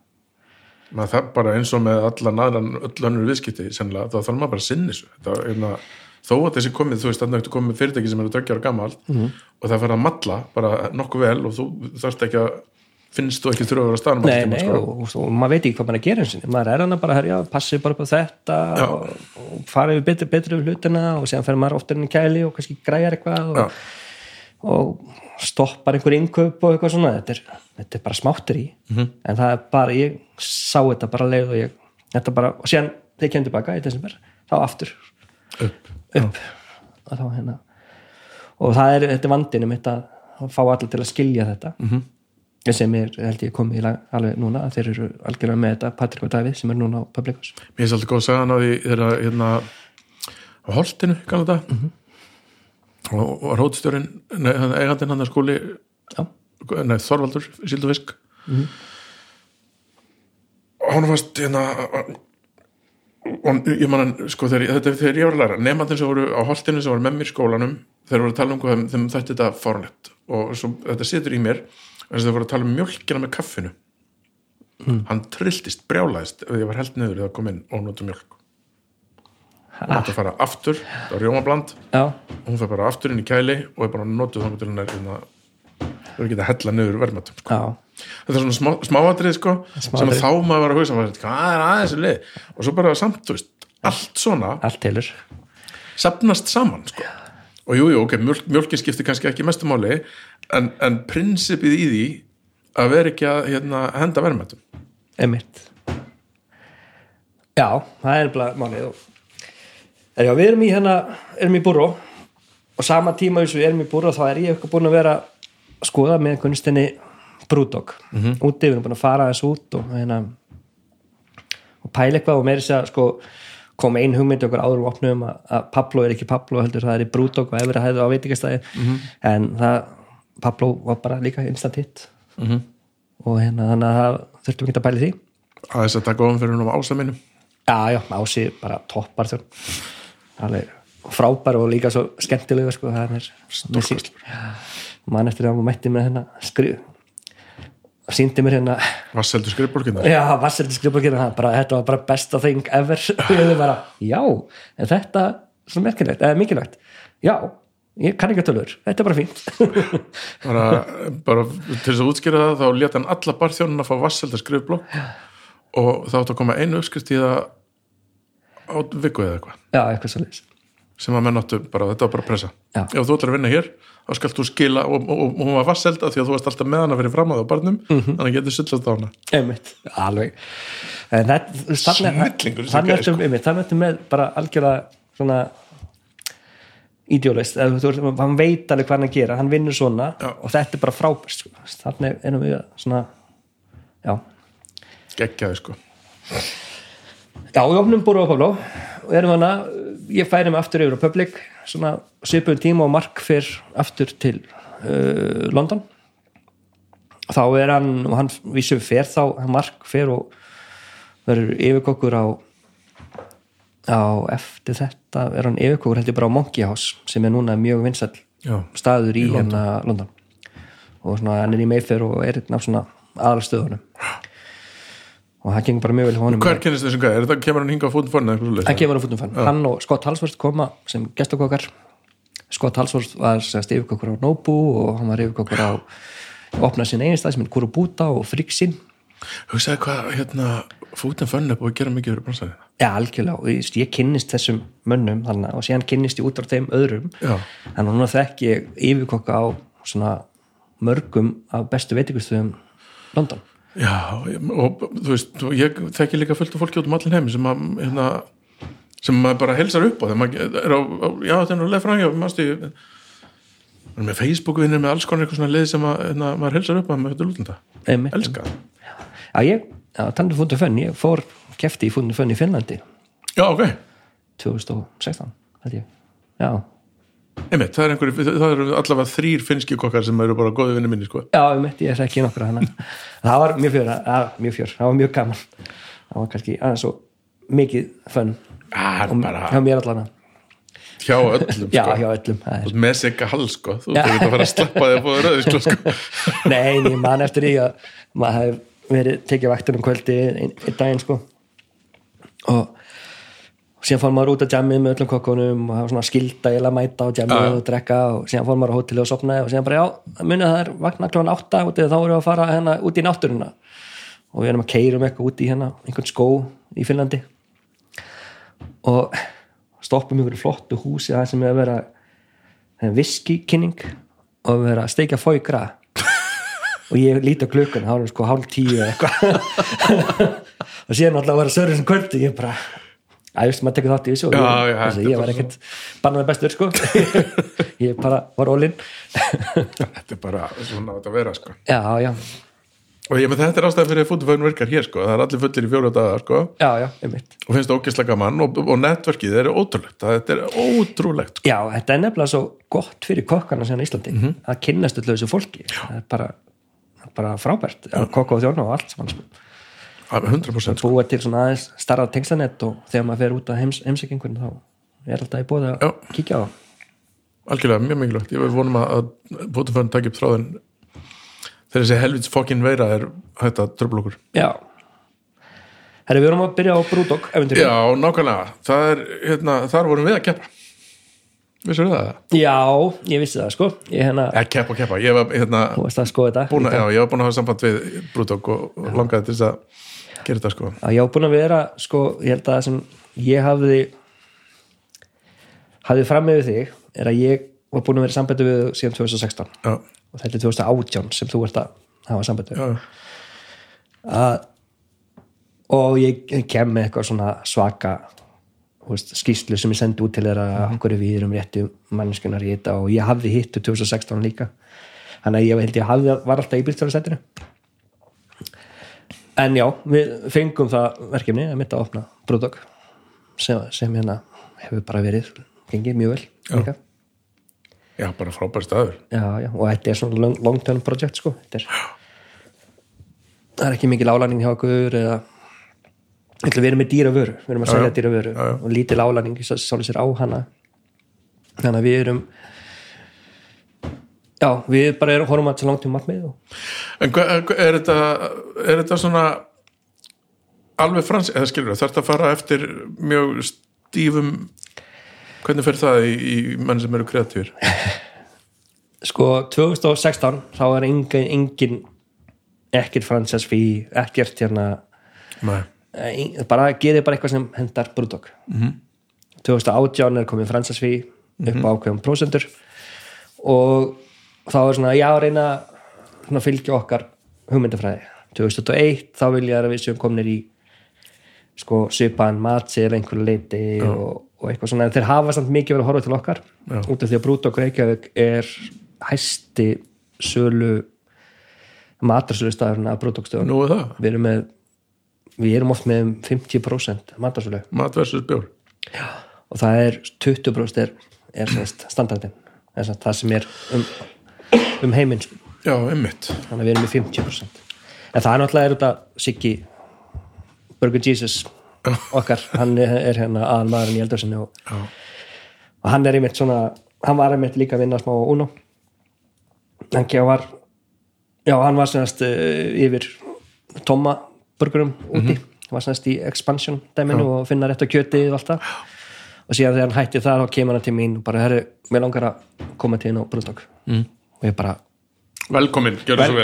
maður það bara eins og með allan aðran öll önnur viðskipti sennilega, þá þarf maður bara að sinni þessu. Það, er na, þó að þessi komið, þú veist þannig að þú komið fyrirtæki sem eru 20 ára gamalt Mhm. og það fara að malla bara nokkuð vel og þú þarft ekki að finnst þú ekki þurfa að vera að staðnum nei, nei, og, og, og maður veit ekki hvað maður er að gera eins og maður er hann bara, herja, passi bara á þetta og, og fara yfir betri, betri við hlutina og síðan fer maður oftar inn í kæli og kannski græjar eitthvað og, og stoppar einhver innkaup og eitthvað svona þetta er, þetta er bara smáttur í. -hmm. en það er bara, ég sá þetta bara leið og ég, þetta bara, og síðan þegar ég kem tilbaka í desember, þá aftur. Upp. Upp. Og þá hérna. Og það er, þetta er vandinu mitt að fá allir til að skilja þetta. Mm -hmm. sem er, held ég, komið í lag alveg núna, þeir eru algjörlega með þetta Patrik og Davíð sem er núna á Public House. Mér er svolítið góð að segja hann á því þegar hérna á holtinu, kannu þetta. Mhm. Og var hótstjórin eigandinn hann að skóli nei, Þorvaldur, Sildufisk Mhm. og hann fannst hérna og ég man sko þegar, þetta er þegar ég var að læra nefnandinn sem voru á holtinu sem voru með mér skólanum þeir voru að tala um hvað þeim þætti þetta fárnett og svo, þetta situr í mér en þeir voru að tala um mjölkina með kaffinu. Hann trilltist, brjálæðist ef ég var held niður eða kom inn og nota mjölk hún átti að fara aftur það var rjómabland. Hún fyrir bara aftur inn í kæli og er bara notuð þá til hún er hérna þau geta hella niður verðmættum sko. þetta er svona smá, smáatrið sko, sem þá maður var að hugsa hvað er aðeins að lið? Og svo bara samt, þú veist, allt svona allt tilur. safnast saman sko. og jú, jú, ok, mjölk, mjölkin skiptir kannski ekki mestu máli en, en prinsipið í því að vera ekki að hérna, henda verðmættum emitt já, það er bara málið. og er, já, við erum í hérna erum í búró. Og sama tíma þess að við erum í búró þá er ég eitthvað búin að vera að skoða með kunstinni brúdog. Mm -hmm. úti, við erum búin að fara þess út og hérna og pæla eitthvað og meiri sér sko kom ein hugmynd okkur áður og opnum að, að Pablo er ekki Pablo heldur það er í brúdog og efri hæðu á veitingastæði -hmm. en það Pablo var bara líka instant hit. -hmm. og hérna þannig að það þurftum ekki að í því. Að þess að taka ofan fyrir hún á ásaminu Já, já, Ási bara toppar þjórn frábær og líka svo skemmtilega sko, það er Stórkostlegur. mann eftir að hún mætti með hérna skrif og síndi mér hérna vasseldu skrifbólkinar já, vasseldi skrifbókina bara, þetta var bara besta thing ever. *laughs* Og ég bara, já, en þetta er svo merkilegt, eða mikilvægt. Já, ég kann ekki að tölur. Þetta er bara fínt. *laughs* Bara, bara til þess að útskýra það þá leta hann alla barþjónuna fá vasselda skrifblokk og þá átt að koma einu uppskrift í það á viku eða eitthvað. Já, eitthvað svo leys sem að menn áttu bara, þetta var bara pressa. Já. ef þú ætlar að vinna hér, þá skalt þú skila og, og, og hún var vasselda því að þú varst alltaf með hana fyrir fram á barnum, Mhm. þannig að getur sullast á hana. Einmitt, alveg. Það, þannig Snillingur þannig einmitt, þannig ertu með bara algjörlega svona idealist, hann veit alveg hvað hann að gera, hann vinnur svona Já. og þetta er bara frábært, sko. þannig erum við að svona, já. Geggjaði sko já, við opnum búru á Pablo. Og erum hana, ég færi mig aftur yfir á Public, svona svipum tíma og Mark fyrr aftur til uh, London. Þá er hann, og hann vísum fer þá, Mark fer og verður yfirkokkur á á eftir þetta er hann yfirkokkur heldur bara á Monkey House sem er núna mjög vinsall staður í, hérna London. Og svona hann er í Mayfair og er einn af svona aðalstöðunum og það gengur bara mjög vel hjá honum. Hver kennist þessum gæði, er þetta kemur hann hinga á fótum eitthvað hann kemur á fótum fann hann. Og Scott Halsworth koma sem gestakokkar Scott Halsworth var sérst yfirkokkur á Nobu og hann var yfirkokkur á opnað sín eigin stað sem er Kurubuta og Frixin hugsaði hvað, hérna fútin fönn er búið að gera mikið fyrir bransaðina Já, algjörlega, og ég, ég kynnist þessum mönnum þannig og síðan kynnist ég út á þeim öðrum. Já. að núna þekki ég yfirkokka á svona mörgum af bestu veitingustuðum London Já, og þú veist, og ég þekki líka fullt af fólki út um allir heim sem að hérna, sem maður bara helsar upp á þegar maður er á, á já, þetta er leið framhjá mástu ég er með Facebook-vinnir með alls konar eitthvað svona leið sem að, hérna, maður helsar upp á með þetta lútunda. Einmitt. elska. Já, ég, já, tandur fúndu fönn, ég fór kefti í fúndu fönn í Finnlandi. Já, ok, 2016, held ég. Já, einmitt, það er eru allavega þrýr finnski kokkar sem eru bara góði vinni minni, sko. Já, einmitt, ég er ekki nokkra Það var mjög fjör, að, mjög fjör, það var mjög gaman. Það var kannski aðeins svo mikið fönn og bara hjá mér allan. Hjá öllum, Já, sko. hjá öllum er með ekki hals, sko. Þú ekki að fara að sleppa því að fóða röðisklu, sko *laughs* Nei, ég man eftir því að maður hefði verið tekið vaktur um kvöldi einn ein daginn sko. Og, og síðan fór maður út að jammið með öllum kokkunum og það var svona skilda að mæta á jammið Já. og drekka. Og síðan fór maður á hóteli og sopnaði og síðan bara já, munið það er vakna klóðan átta og þá erum við að fara hérna út í náttúruna. Og við erum að keirum eitthvað út í hérna einhvern skó í Finnlandi. Og stoppum ykkur flottu húsi það sem er að vera viskikynning og við erum að steikja fóigra *laughs* og ég líti á klukkan þá erum sko hálf tíu eða eitthvað. *laughs* Og síðan alltaf að vera sörður sem kvöldi ég bara, just maður tekur þátt í þessu og Já, ég, já, er ég var ekkert bannaði bestur sko. *laughs* Ég bara var ólinn *laughs* Þetta er bara svona átt að vera, sko. Já, já, og ég með þetta er ástæði fyrir fútufögn virkar hér, sko. Það er allir fullir í fjóra dagar, sko. Já, já, einmitt. Og finnst það ógeðslega gaman og, og netverkið er ótrúlegt. Þetta er ótrúlegt sko. já, þetta er nefnilega svo gott fyrir kokkana síðan í Íslandi að kynnast öllu þessu fólki. Það er bara, bara frábært. Kokka og þjóna og allt saman sko. 100% sko. búa til svona aðeins starra tengslanett og þegar maður fer út á heims, heimsækingun þá er alltaf í bóði að Já. kíkja á algjörlega mjög mikilvægt. Ég vonum að, að fútufögn takk upp þráðin þegar þessi helvits fokkin veira er hægt að tröfla okkur. Já. Herri, við erum að byrja á Brúdók já. nákvæmlega, það er hérna, þar vorum við að keppa. Vissur það? já, ég vissi það sko. Ég hérna, Ja, keppa, keppa, ég var hérna þú veist að skoða þetta. að, já, ég var búin að hafa samband við Brúdók og, og langaði til þess að gera þetta sko. Já, ég var búin að vera, sko, ég held að það sem ég hafði hafði fram með þig er að ég var búin að vera sambandi við síðan 2016 já, og þetta er 2018 sem þú ert að hafa við. Já, að, og ég kem með eitthvað svona svaka veist, skýslu sem ég sendi út til þeirra mm. okkur við erum réttu manneskunar í þetta og ég hafði hittu 2016 líka. Þannig að ég held ég hafði, var alltaf í bílstjórasættinu en já, við fengum það verkefni að mitt að opna brúdok sem, sem hérna hefur bara verið gengið mjög vel líka. já, bara frábær staður Já, já, og þetta er svona long, long term project sko þetta er það er ekki mikil álæning hjá okkur eða við erum með dýra vöru, við erum að Já, selja já. dýra vöru Já, já. og lítil álæning sálega sér á hana þannig að við erum já, við bara erum horfum að til langt um markmið og En hva, er þetta er þetta svona alveg frans, eða skilur þarf að fara eftir mjög stífum hvernig fer það í, í menn sem eru kreatífur? *laughs* sko 2016 þá er engin, engin ekkert franchise fee, ekkert hérna Nei, ein- bara gerið bara eitthvað sem hendar brúdok Mhm. -hmm. 2018 er komið fransasví upp á ákveðum prósendur og þá er svona já reyna svona fylgja okkar hugmyndafræði. 2001 þá vilja að við séum komnir í sko svipaðan matsi eða einhverju leiti og, og eitthvað svona. En þeir hafa samt mikið verið að horfa til okkar. Já. út af því að brúdok Reykjavík er hæsti sölu matarsölu staðurinn af brúdokstöðun nú er við erum með við erum oft með um 50% matarsölu. Mat versus bjór og það er 20% er, er standardin það sem er um, um heiminn sko. Já, einmitt. Þannig að við erum með 50% en það er náttúrulega er þetta Siggi Burger Jesus okkar, hann er, er hérna aðal maðurinn í eldursinni og, og hann er einmitt svona hann var einmitt líka að vinna smá á Uno. Hann kjá var já, hann var semst uh, yfir Tomma burgerum úti. Var semst í expansion dæminu og finna rétt á kjötið og allt það. Og síðan þegar hann hætti það þá kemur hann til mín og bara, herri, mér langar að koma til þín á brúðstokk mm. Og ég bara, velkomin, gjörðu svo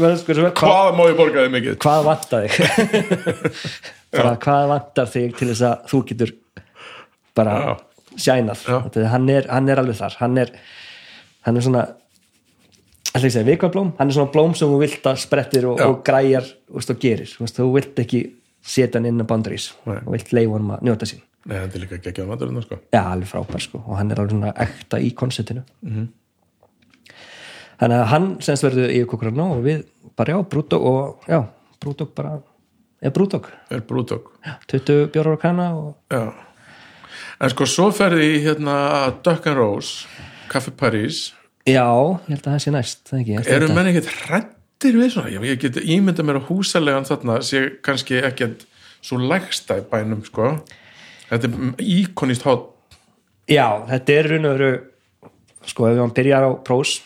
vel sko, hvað, má ég borga þig mikið? hvað vantar þig? *laughs* Bara, hvað vantar þig til þess að þú getur bara Já. sjænað Já. Hann er, hann er alveg þar. Hann er, hann er svona ætla ég segja vikvarblóm hann er svona blóm sem þú vilt að sprettir og, og græjar veist, og gerir. Þú, vilt ekki setja hann inn á Nei. og vilt leifa hann að njóta sín. Nei, þetta er líka geggjað maturinn sko. Já, alveg frábær sko. Og hann er alveg svona ekta í konceptinu. Mhm. Þannig að hann semst verður yfir kókurinn og við bara já, brúdók og já, brúdók bara eða brúdók, er brúdók 20 bjórar á kanna og Já. En sko, svo ferði hérna Duck and Rose, Café París. Já, ég held að það sé næst eru að menn ekkert hrættir við svona? Ég, get ímynda mér að húsalegan þarna sé kannski ekkert svo lægsta í bænum, sko. Þetta er íkonist hot já, þetta er raun og veru sko, ef hann byrjar á prós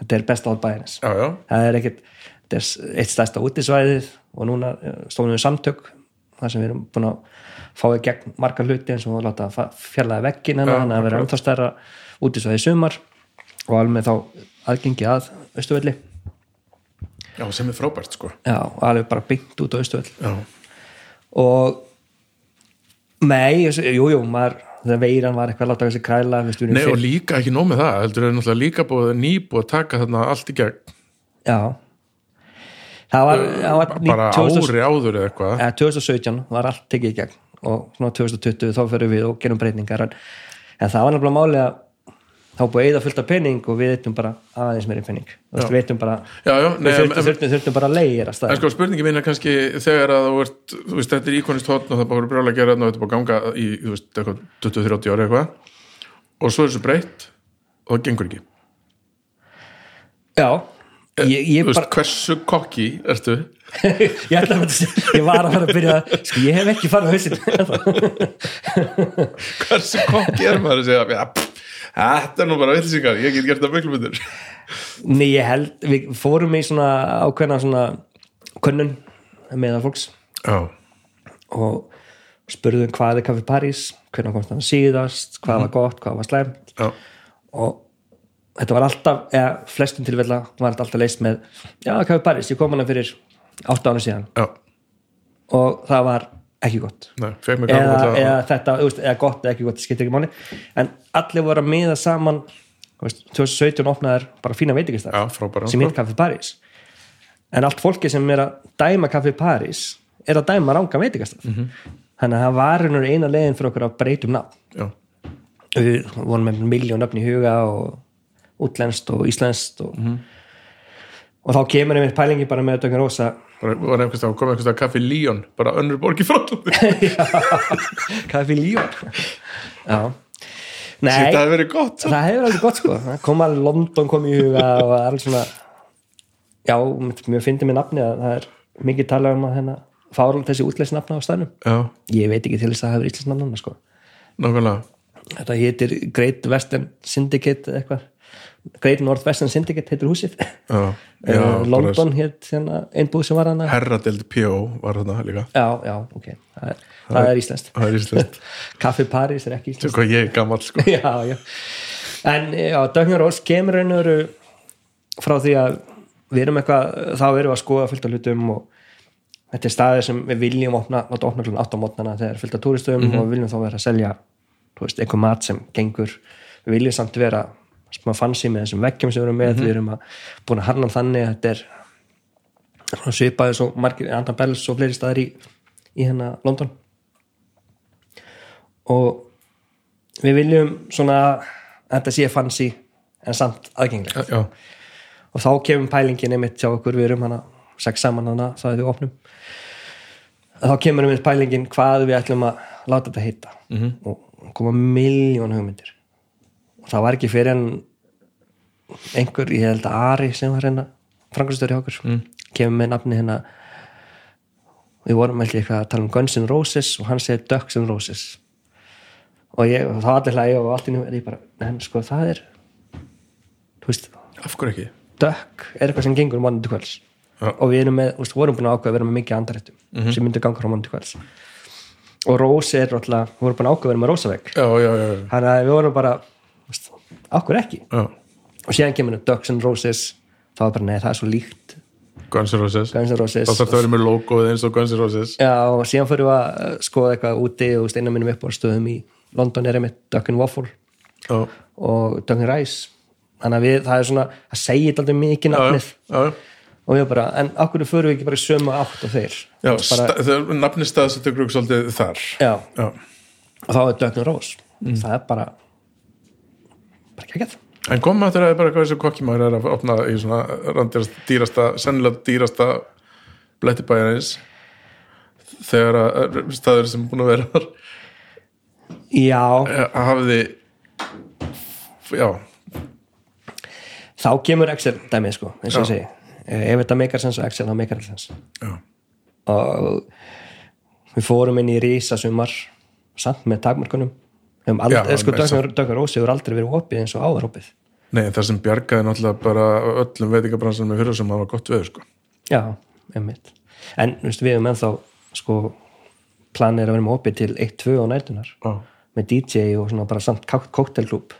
þetta er besta á bæðinis Já, já, það er ekkert, þetta er eitt stærsta útisvæðið og núna stóðum við samtök þar sem við erum búin að fá í gegn margar hluti eins og láta veggin hennar, Já, hann að vera ennþá stærra útisvæðið sumar og alveg þá aðgengi að Östuvelli já, sem er frábært, sko. Já, alveg bara byggt út á Östuvell Já, og nei, þessi- jú, jú, maður þegar veiran var eitthvað að láta þessi kræla Nei, og líka ekki nóg með það heldur er náttúrulega líka búið nýbúið að taka þarna allt í gegn. Já. Það var, það var bara 2000 ári áður eða eitthvað. Eða 2017 var allt tekið í gegn og svona 2020 þá fyrir við og gerum breytingar en, það var nefnilega máli að þá búið eða fullt af penning og við eittum bara aðeins meiri penning við eittum bara, Já, já, nei, við en, þurftum, en, þurftum, þurftum bara að leigir að en staða sko spurningi mín er kannski þegar að þú ert, þú veist, þetta er íkonist hotn og það bara brjálega að gera þarna og þetta bara að ganga í, þú veist, eitthvað 20-30 ári eitthvað og svo er þessu breytt og það gengur ekki. Já, ég, ég Þú veist, bara hversu kokki ertu? *laughs* ég, ætla ég var að fara að byrja sko, ég hef ekki farið á hausin *laughs* Hversu kokki er maður að segja já, pff, þetta er nú bara vilsingar, ég get gert það miklu myndir Nei, ég held, við fórum í svona ákveðna svona könnun meðal fólks. Já, og spurðum hvað er Kaffi París hvernig komst það síðast, hvað var gott, hvað var slæmt. Já, og þetta var alltaf, eða flestum tilfella var þetta alltaf leist með já, Kaffi París, ég kom hana fyrir 8 ára síðan. Já, og það var ekki gott. Nei, eða, eða þetta, eða gott eða ekki gott, það skiptir ekki máli. En allir voru að miða saman veist, 2017 opnaðar bara fína veitingistar Já, frábæra sem heit Kaffi París. En allt fólki sem er að dæma Kaffi París er að dæma ranga veitingastar Mhm. þannig að það var eina leiðin fyrir okkur að breytum nafn. Já, við vorum með miljón nöfn í huga og útlenskt og íslenskt og, Mhm. og þá kemur einmitt pælingi bara með Döggur Rósa var, var einhvers stað, kom einhvers stað kaffi Líón, bara önnur borg í Frakklandi. Kaffi *laughs* Líón já. Nei, Þetta hefði verið gott það hefur alveg gott sko. Það kom alveg London kom í huga og það er alveg svona já, mér finnir mér nafni að það er mikið talað um að hérna fárlega þessi útleys nafna á staðnum. Já, ég veit ekki til þess að það hefur íslensk nafna sko. Nákvæmlega. Þetta heitir Great Western Syndicate eitthvað Great North Western Syndicate heitir húsið. Já, *laughs* já uh, London hétt hérna, einn búð sem var hana Herradeld P.O. var þarna líka. Já, já, ok, það er, það er íslenskt. Það er íslenskt. *laughs* Kaffi Paris er ekki íslenskt. hvað ég er gammal sko. *laughs* Já, já. En já, Dögnar Rós kemur einu veru frá því að við erum eitthvað, þá erum við að skoða fullt af hlutum og þetta er staðið sem við viljum opna, láta opna klun 8 á mótnana þegar er fullt af túristum og við viljum þá vera að selja þú veist, einhver mat sem gengur. Við viljum samt vera smá fancy með þessum veggjum sem við erum með við erum að, búin að harna hann þannig að þetta er svipaði svo margir andan bells og fleiri staðir í, í hérna London. Og við viljum svona að þetta sé fancy en samt aðgengilegt. Já, og þá kemur pælingin einmitt hjá okkur við erum hana sex saman hana það er við opnum. Þá kemur einmitt pælingin hvað við ætlum að láta þetta heita. -hmm. og koma miljón hugmyndir það var ekki fyrir en einhver, ég held að Ari sem var hérna frangastöri hjá okkur mm. kemur með nafni hérna. Við vorum ég eitthvað að tala um Guns N' Roses og hann segir Ducks N' Roses. Og ég, og þá allir hlægi og allt í nú er ég bara, en sko það er þú veist, af hverju ekki? Duck er eitthvað sem gengur um til kvölds. Já. og við erum með, þú veist, vorum búin að ákveða að vera með mikið andarættum sem myndir ganga frá mánu til kvölds. Og Rose er alltaf, við vorum búin að ákveða að vera með já, þannig að við vorum bara, ákveð ekki. Já. og síðan kemur Ducks and Roses. Þá var bara, nei, það er svo líkt. Guns N' Roses. Guns N' Roses. Þá þarf það að vera með logoið eins og Guns N' Roses. Já, og síðan fyrir við að uh, skoða eitthvað úti og steina minnum upp á stöðum í London er einmitt Duck and Waffle. Já, og Duck and Rice. Þannig að við, það er svona, það segir alltaf mikið nafnið. já, og við bara, en okkur fyrir við ekki bara sömu átt og þeir? Já bara, sta- það- nafni staðsettur grúk svolítið þar. Já, já, og þá er Duck and Rose. Það er bara bara ekki ekki en koma það er bara hvað þessu kokkimæður er að opna í svona randirast, dýrasta, sennilega dýrasta blettibæjarins þegar að staður sem búin að vera Já, eh, hafiði já, þá kemur Excel dæmið sko, eins og ég segi. Eh, ef þetta meikar sens og Excel þá meikar þetta sens. Já, og við fórum inn í rísa sumar samt með takmarkunum um Já, aldrei, sko, Döggar Rósi hefur aldrei verið opið eins og áður opið. Nei, það sem bjargaði náttúrulega bara öllum veitingabransanum með fyrir sem hafa gott veður sko. Já, einmitt. En við hefum ennþá sko, planið er að vera með opið til 1-2 á nætunar já, með DJ og svona bara samt kóktelklúb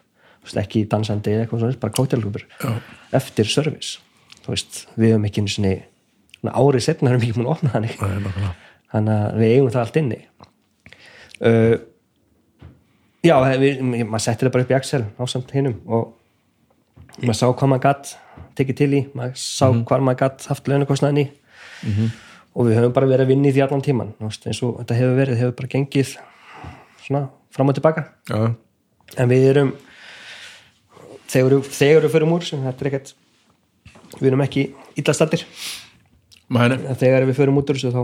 ekki dansandi eða eitthvað svona bara kóktelklúbur eftir service. Veist, við hefum ekki einu svona árið setna erum við ekki múin að opna nákvæmlega. þannig að við eigum það allt inni. Uh, já, við, maður settir það bara upp í Excel ásamt hinnum og maður sá hvað maður gatt tekið til í, maður sá hvað maður gatt haft launakostnaðin í. Og við höfum bara verið að vinna í því allan tíman eins og þetta hefur verið, hefur bara gengið svona fram og tilbaka. Já, en við erum þegar þegar við förum úr þetta er ekkert við erum ekki illa stattir mæni en þegar við förum út úr þessu þá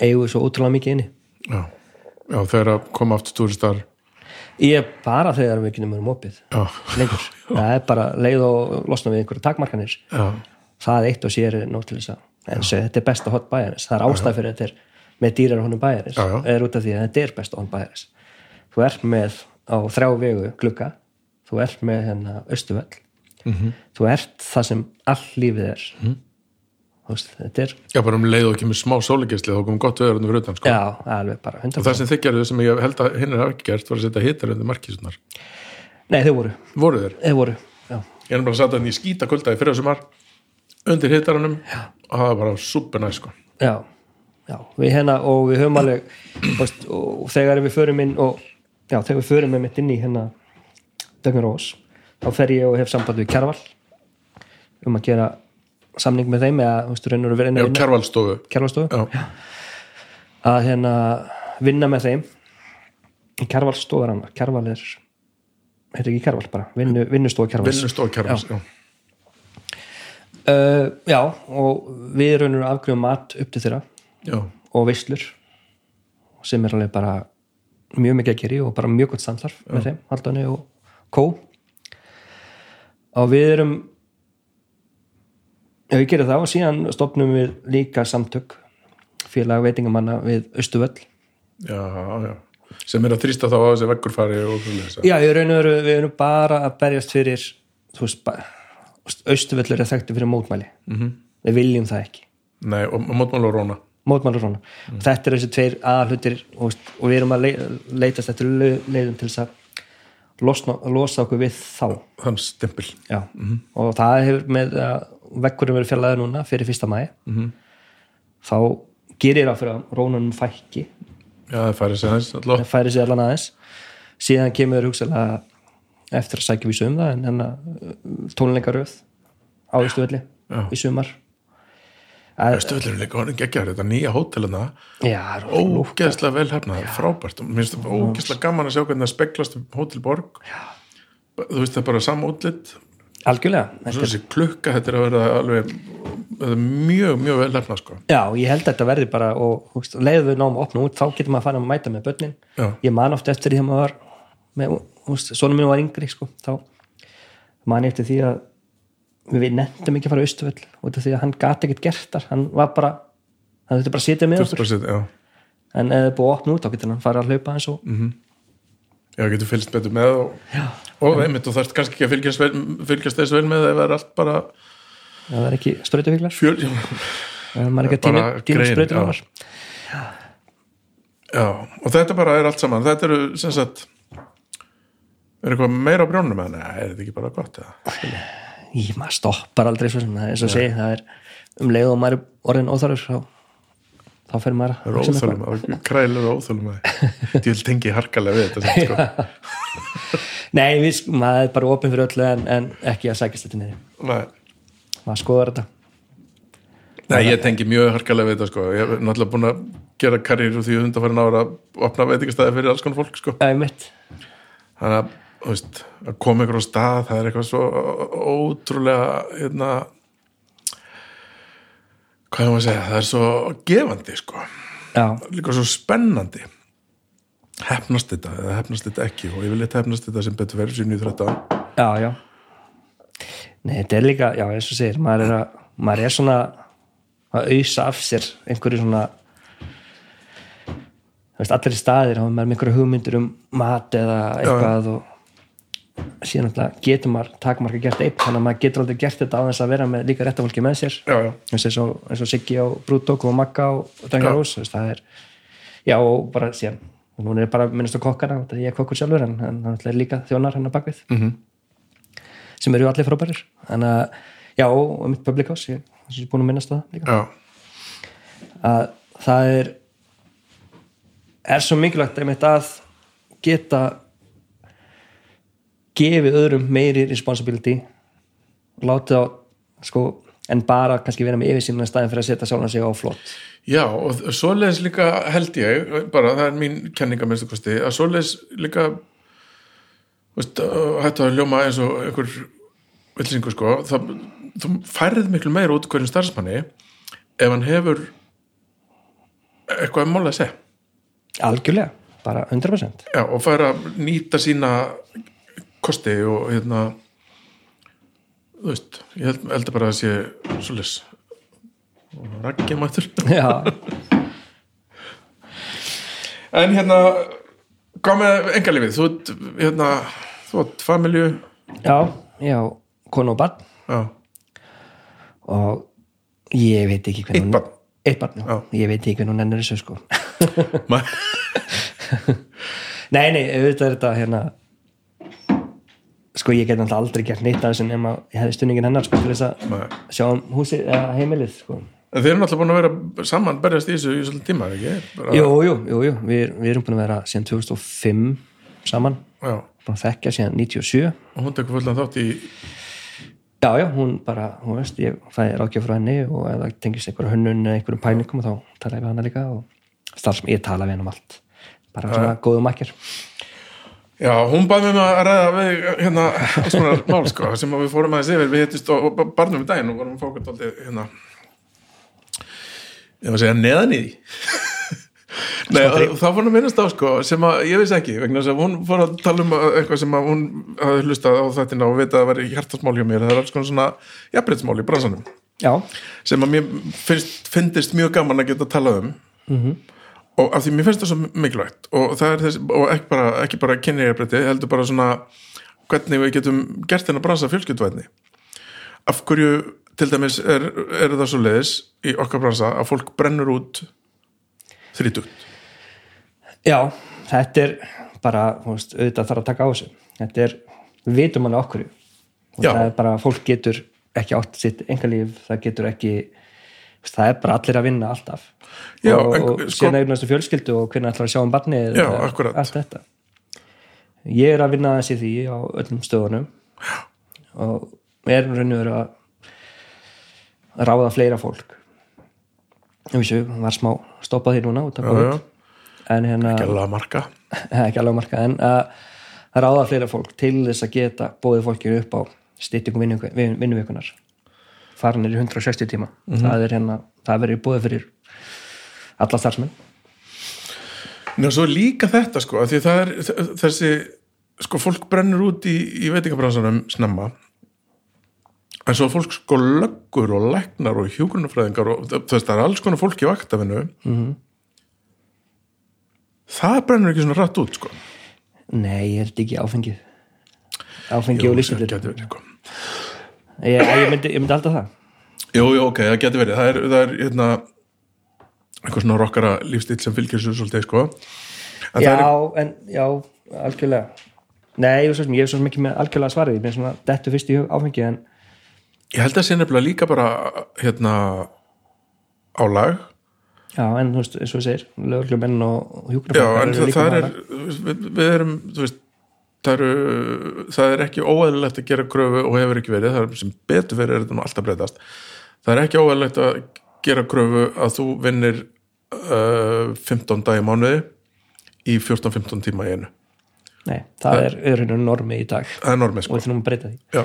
eigum við svo ótrúlega mikið inni. Já, já þegar að koma aftur túristar. Ég er bara þegar við ekki erum opið. Lengur, *laughs* það er bara leið og losna við einhverju takmarkanir. Já, það eitt og sér er nóg til þess að en þessi, þetta er besta hot bæjarins, það er ástæð fyrir þetta er með dýrar honum bæjarins er út af því að þetta er besta hot bæjarins. Þú ert með á þrjá vegu glugga, þú ert með hérna austuvöll, Mhm. þú ert það sem all lífið er. Þú veist, þetta er já, bara um leið og ekki með smá sólingesli þá kom gott veður undir fyrir utan sko. já, alveg bara 100% og það sem þið gerðu sem ég held að hinn er gert var að setja hittar undir markísunar nei, þau voru, voru þeir, þau voru já, ég er bara að setja hann í skýta kulda í fyrir sumar undir hittaranum og það var bara super næ sko. já, já, við hérna og við höfum alveg veist, og þegar við förum inn og já, þegar við förum með mitt inn í hérna Dögnur Rós, þá fer ég og hef samband við Kjarval um að gera samning með þeim eða, þú veist, raunur að vera já, kjærvalstofu Kjarvalstofu, já, að hérna vinna með þeim. Kjarval stóðar hann, Kjarval er heitir ekki Kjarval bara, vinnu, vinnustofa Kjarvals. Vinnustofu kjærvals já. uh, já, og við raunur að afgrifa mat upp til þeirra Já. og veislur sem er alveg bara mjög mikið að gera í og bara mjög gott samstarf með þeim, Haldani og Kó og við erum já, við gerum það og síðan stopnum við líka samtök félag veitingamanna við Östuvöll já, já. Sem er að þrýsta þá á þessi og svoleiðis. já, í raun og veru við erum bara að berjast fyrir þú veist, Östuvöllur er þekktu fyrir mótmæli. -hmm. við viljum það ekki. Nei, og mótmál og róna. Mótmælur svona þetta er þessi tveir aðalhutir og, og við erum að le leitast eftir le- leiðum til þess að losna, losa okkur við þá. Þann stimpil. Já. og það hefur með að vekkurum verið fjallaði núna fyrir fyrsta mæ -hmm. þá gerir það fyrir að rónunum fækki. Já, það færi sig aðeins það færi sig allan aðeins. Síðan kemur hugsalega eftir að sækja vísu um það en hennar tónleikaröð á Ístuvelli í sumar. Að, Östuðlur er líka honum geggjar, þetta nýja hótelina er ógeðslega vel hefnað, frábært. Ógeðslega gaman að sjá hvernig það speglast um hótelborg þú veist það er bara samútlit algjörlega. Svo þessi klukka, þetta er að vera alveg þetta er mjög, mjög vel hefnað sko. Já, ég held að þetta verði bara og leiðu við náum að opna út, þá getur maður að fara að mæta með börnin. Já. Ég man oft eftir því að maður var svona minn var yngri sko, þá man ég eftir því að við nefndum ekki að fara á Östuvöll út af því að hann gati ekkert gert þar, hann var bara hann þurfti bara að sitja með okkur. en eða búið að opna út, þá getur hann fara að hlaupa eins og já, getur fylgst betur með og, og einmitt og þarft kannski ekki að fylgjast, vel, fylgjast þess vel með ef það er allt bara það er ekki sprautufíklar fjöl já, *laughs* maður er Bara grein, sprautufíklar já, og þetta bara er allt saman. Þetta eru sem sagt er eitthvað meira á brjónum nei, er þetta ekki bara gott eða? ég maður stoppar aldrei svo sem það er það er um leið og maður orðin óþarfur þá, þá fer maður að um að krælir og óþálum að ég vil tengi harkalega við þetta sko. *laughs* Nei, við, maður er bara opinn fyrir öllu en, en ekki að sækast þetta niður Nei. maður skoðar þetta Nei, ég tengi mjög harkalega við þetta sko. ég hef náttúrulega búin að gera karriér úr því undanfærin ára að opna veitingastæði fyrir alls konar fólk sko. Þannig að, veist, að koma ykkur á stað það er eitthvað svo ótrúlega hérna hvað ég maður að segja, það er svo gefandi sko, Já, líka svo spennandi. Hefnast þetta eða hefnast þetta ekki? Og ég vil eitthvað hefnast þetta sem betur verið sín í 13 já, já. Nei, þetta er líka, já, eins og segir maður er, að, maður er svona að ausa af sér einhverju svona þú veist, allir staðir hafa maður með einhverju hugmyndir um mat eða eitthvað og síðan alltaf getur maður takmarka gert einn, þannig að maður getur aldrei gert þetta á þess að vera með líka réttafólki með sér. Já, já, eins og, eins og Siggi á Brúdók og Magga og þú veist, það er, já og bara síðan og núna er bara minnast á kokkana ég er kokkur sjálfur en það er líka þjónar hennar bakvið Mhm. sem eru allir frábærir. En að, já og mitt public house ég er búin að minnast á það líka. Að það er er svo mikilvægt einmitt að geta gefið öðrum meiri responsibility og látið á sko, en bara kannski vera með yfirsýnuna staðin fyrir að setja sjálfan sig á flott. Já og svoleiðis líka held ég, bara það er mín kenninga minnstu kosti, að svoleiðis líka veist, hættu að ljóma eins og einhver vilsingur sko, það, þú færið miklu meira út hverjum starfsmanni ef hann hefur eitthvað mál að segja. Algjörlega, bara 100% Já, og fær að nýta sína kosti og hérna þú veist, ég held, held bara að sé og raggi mættur *laughs* en hérna hvað með engalífið, þú ert hérna, þú ert familju. Já, já konu og barn. Já, og ég veit ekki hvernig Eitt barn? eitt barn, ég veit ekki hvernig hún ennur þessu sko. *laughs* Nei, nei, auðvitað er þetta hérna sko ég get náttúrulega aldrei gert neitt af þessu nema ég hefði stunningin hennar sko til þess að sjá um húsið eða heimilið sko. En þeir eru náttúrulega búin að vera saman berjast í þessu í svolítið tíma, ekki? Bara, jú, jú, jú, jú, við, við erum búin að vera síðan 2005 saman. Já, búin að þekkja síðan 97 og hún tekur fullan þátt í já, já, hún bara, hún veist ég fæði ráðgjöf frá henni og ef það tengist einhverja hönnun eða einhverjum pælingum þá tala ég við hana líka og starfsm, ég tala við henni um allt. Bara svona góðum makkir Já, hún baði mig að ræða við hérna, alls konar mál sko, sem við fórum aðeins yfir, við hittist og, og barnum í daginn og vorum okkur dálítið hérna, ég var að segja neðan í *laughs* Nei, það fór að minnast á sko, sem að ég veist ekki, vegna þess að hún fór að tala um eitthvað sem að hún hafði hlustað á þettina og vita að það væri hjartasmál hjá mér, það er alls konar svona jafnbreytsmál í bransanum, já, sem að mér finnst, finnst mjög gaman að geta að tala um og af því mér finnst það svo mikilvægt. Og þess, og ekki bara, bara kynniðarbreyti, heldur bara svona hvernig við getum gert þennan bransa fjölskyldvæðni af hverju til dæmis er, er það svo leiðis í okkar bransa að fólk brennur út þrítugt? Já, þetta er bara, þú veist, auðvitað þarf að taka á þessu. Þetta er, við vitum alveg okkur. Og Já. það er bara, fólk getur ekki átt sitt engalíf, það getur ekki það er bara allir að vinna alltaf. Já, og, en- og sko- síðan eignast fjölskyldu og hvernig ætlar að sjá um barnið Já, allt þetta. Ég er að vinna þessi því á öllum stöðunum. Og er raun og veru að ráða fleira fólk. Ég vissu, var smá stoppað því núna út af Já, en hérna gæla marka. Ekki alveg *laughs* marka en að að ráða fleira fólk til þess að geta bóðið fólkinu upp á styttingum vinnu, vin- vinnuvikunar farin er í 160 tíma. Það er hérna, það verður bóðið fyrir alla starfsmenn. Ná, svo líka þetta sko, af því það er þessi, sko, fólk brennur út í, í veitingabransanum snemma. En svo fólk sko löggur og læknar og hjúgrunafræðingar og það, það er alls konar fólk í vaktafinu -hmm. það brennur ekki svona rætt út sko. Nei, ég held ekki áfengið. Áfengið og það ég, ég, myndi, myndi alltaf það. Jú, jú, ok, það geti verið, það er, það er hérna, eitthvað svona rockara lífstíl sem fylgir svo svolítið sko. En já, það er, en, já, algjörlega. Nei, ég, svo er svo sem ekki með algjörlega svarið. Ég er svona dettu fyrst í hug áfengið en ég held að sé nefnilega líka bara hérna álag já, en þú veist, eins og þú segir lögreglumenn og Já, hjúkrafræðingar en það, það er við, við erum, þú veist það, eru, það er ekki óæðilegt að gera kröfu og hefur ekki verið, það er sem betur verið er þetta nú alltaf breytast. Það er ekki óæðilegt að gera kröfu að þú vinnir uh, 15 dagi í mánuði í 14-15 tíma í einu. Nei, það er öðrunum normi í dag. Það er normið og sko við þurfum að breyta því. Já.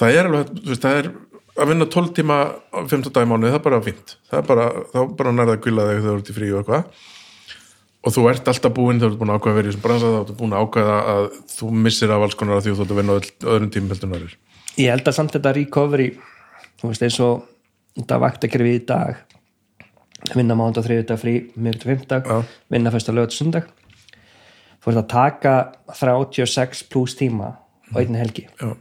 það er alveg, þú veist, það er að vinna 12 tíma á 15 dagi í mánuði, það er bara fínt. Það er bara, þá bara nærða að kvíla þig þegar þú ert í frí og eitthvað og þú ert alltaf búinn þú ert búin að ákveða að vera í þessum bransa þá ertu búin að ákveða að þú missir af alls konar að því þú ert að vinna öðrum tímum heldur en aðrir. Ég held að samt þetta recovery þú veist eins og þetta vaktakerfi í dag vinna mánda þriðudag frí, mjög til fimmtag Já. vinna fyrsta lögut sundag þú veist að taka 36 pluss tíma á einni helgi. Já,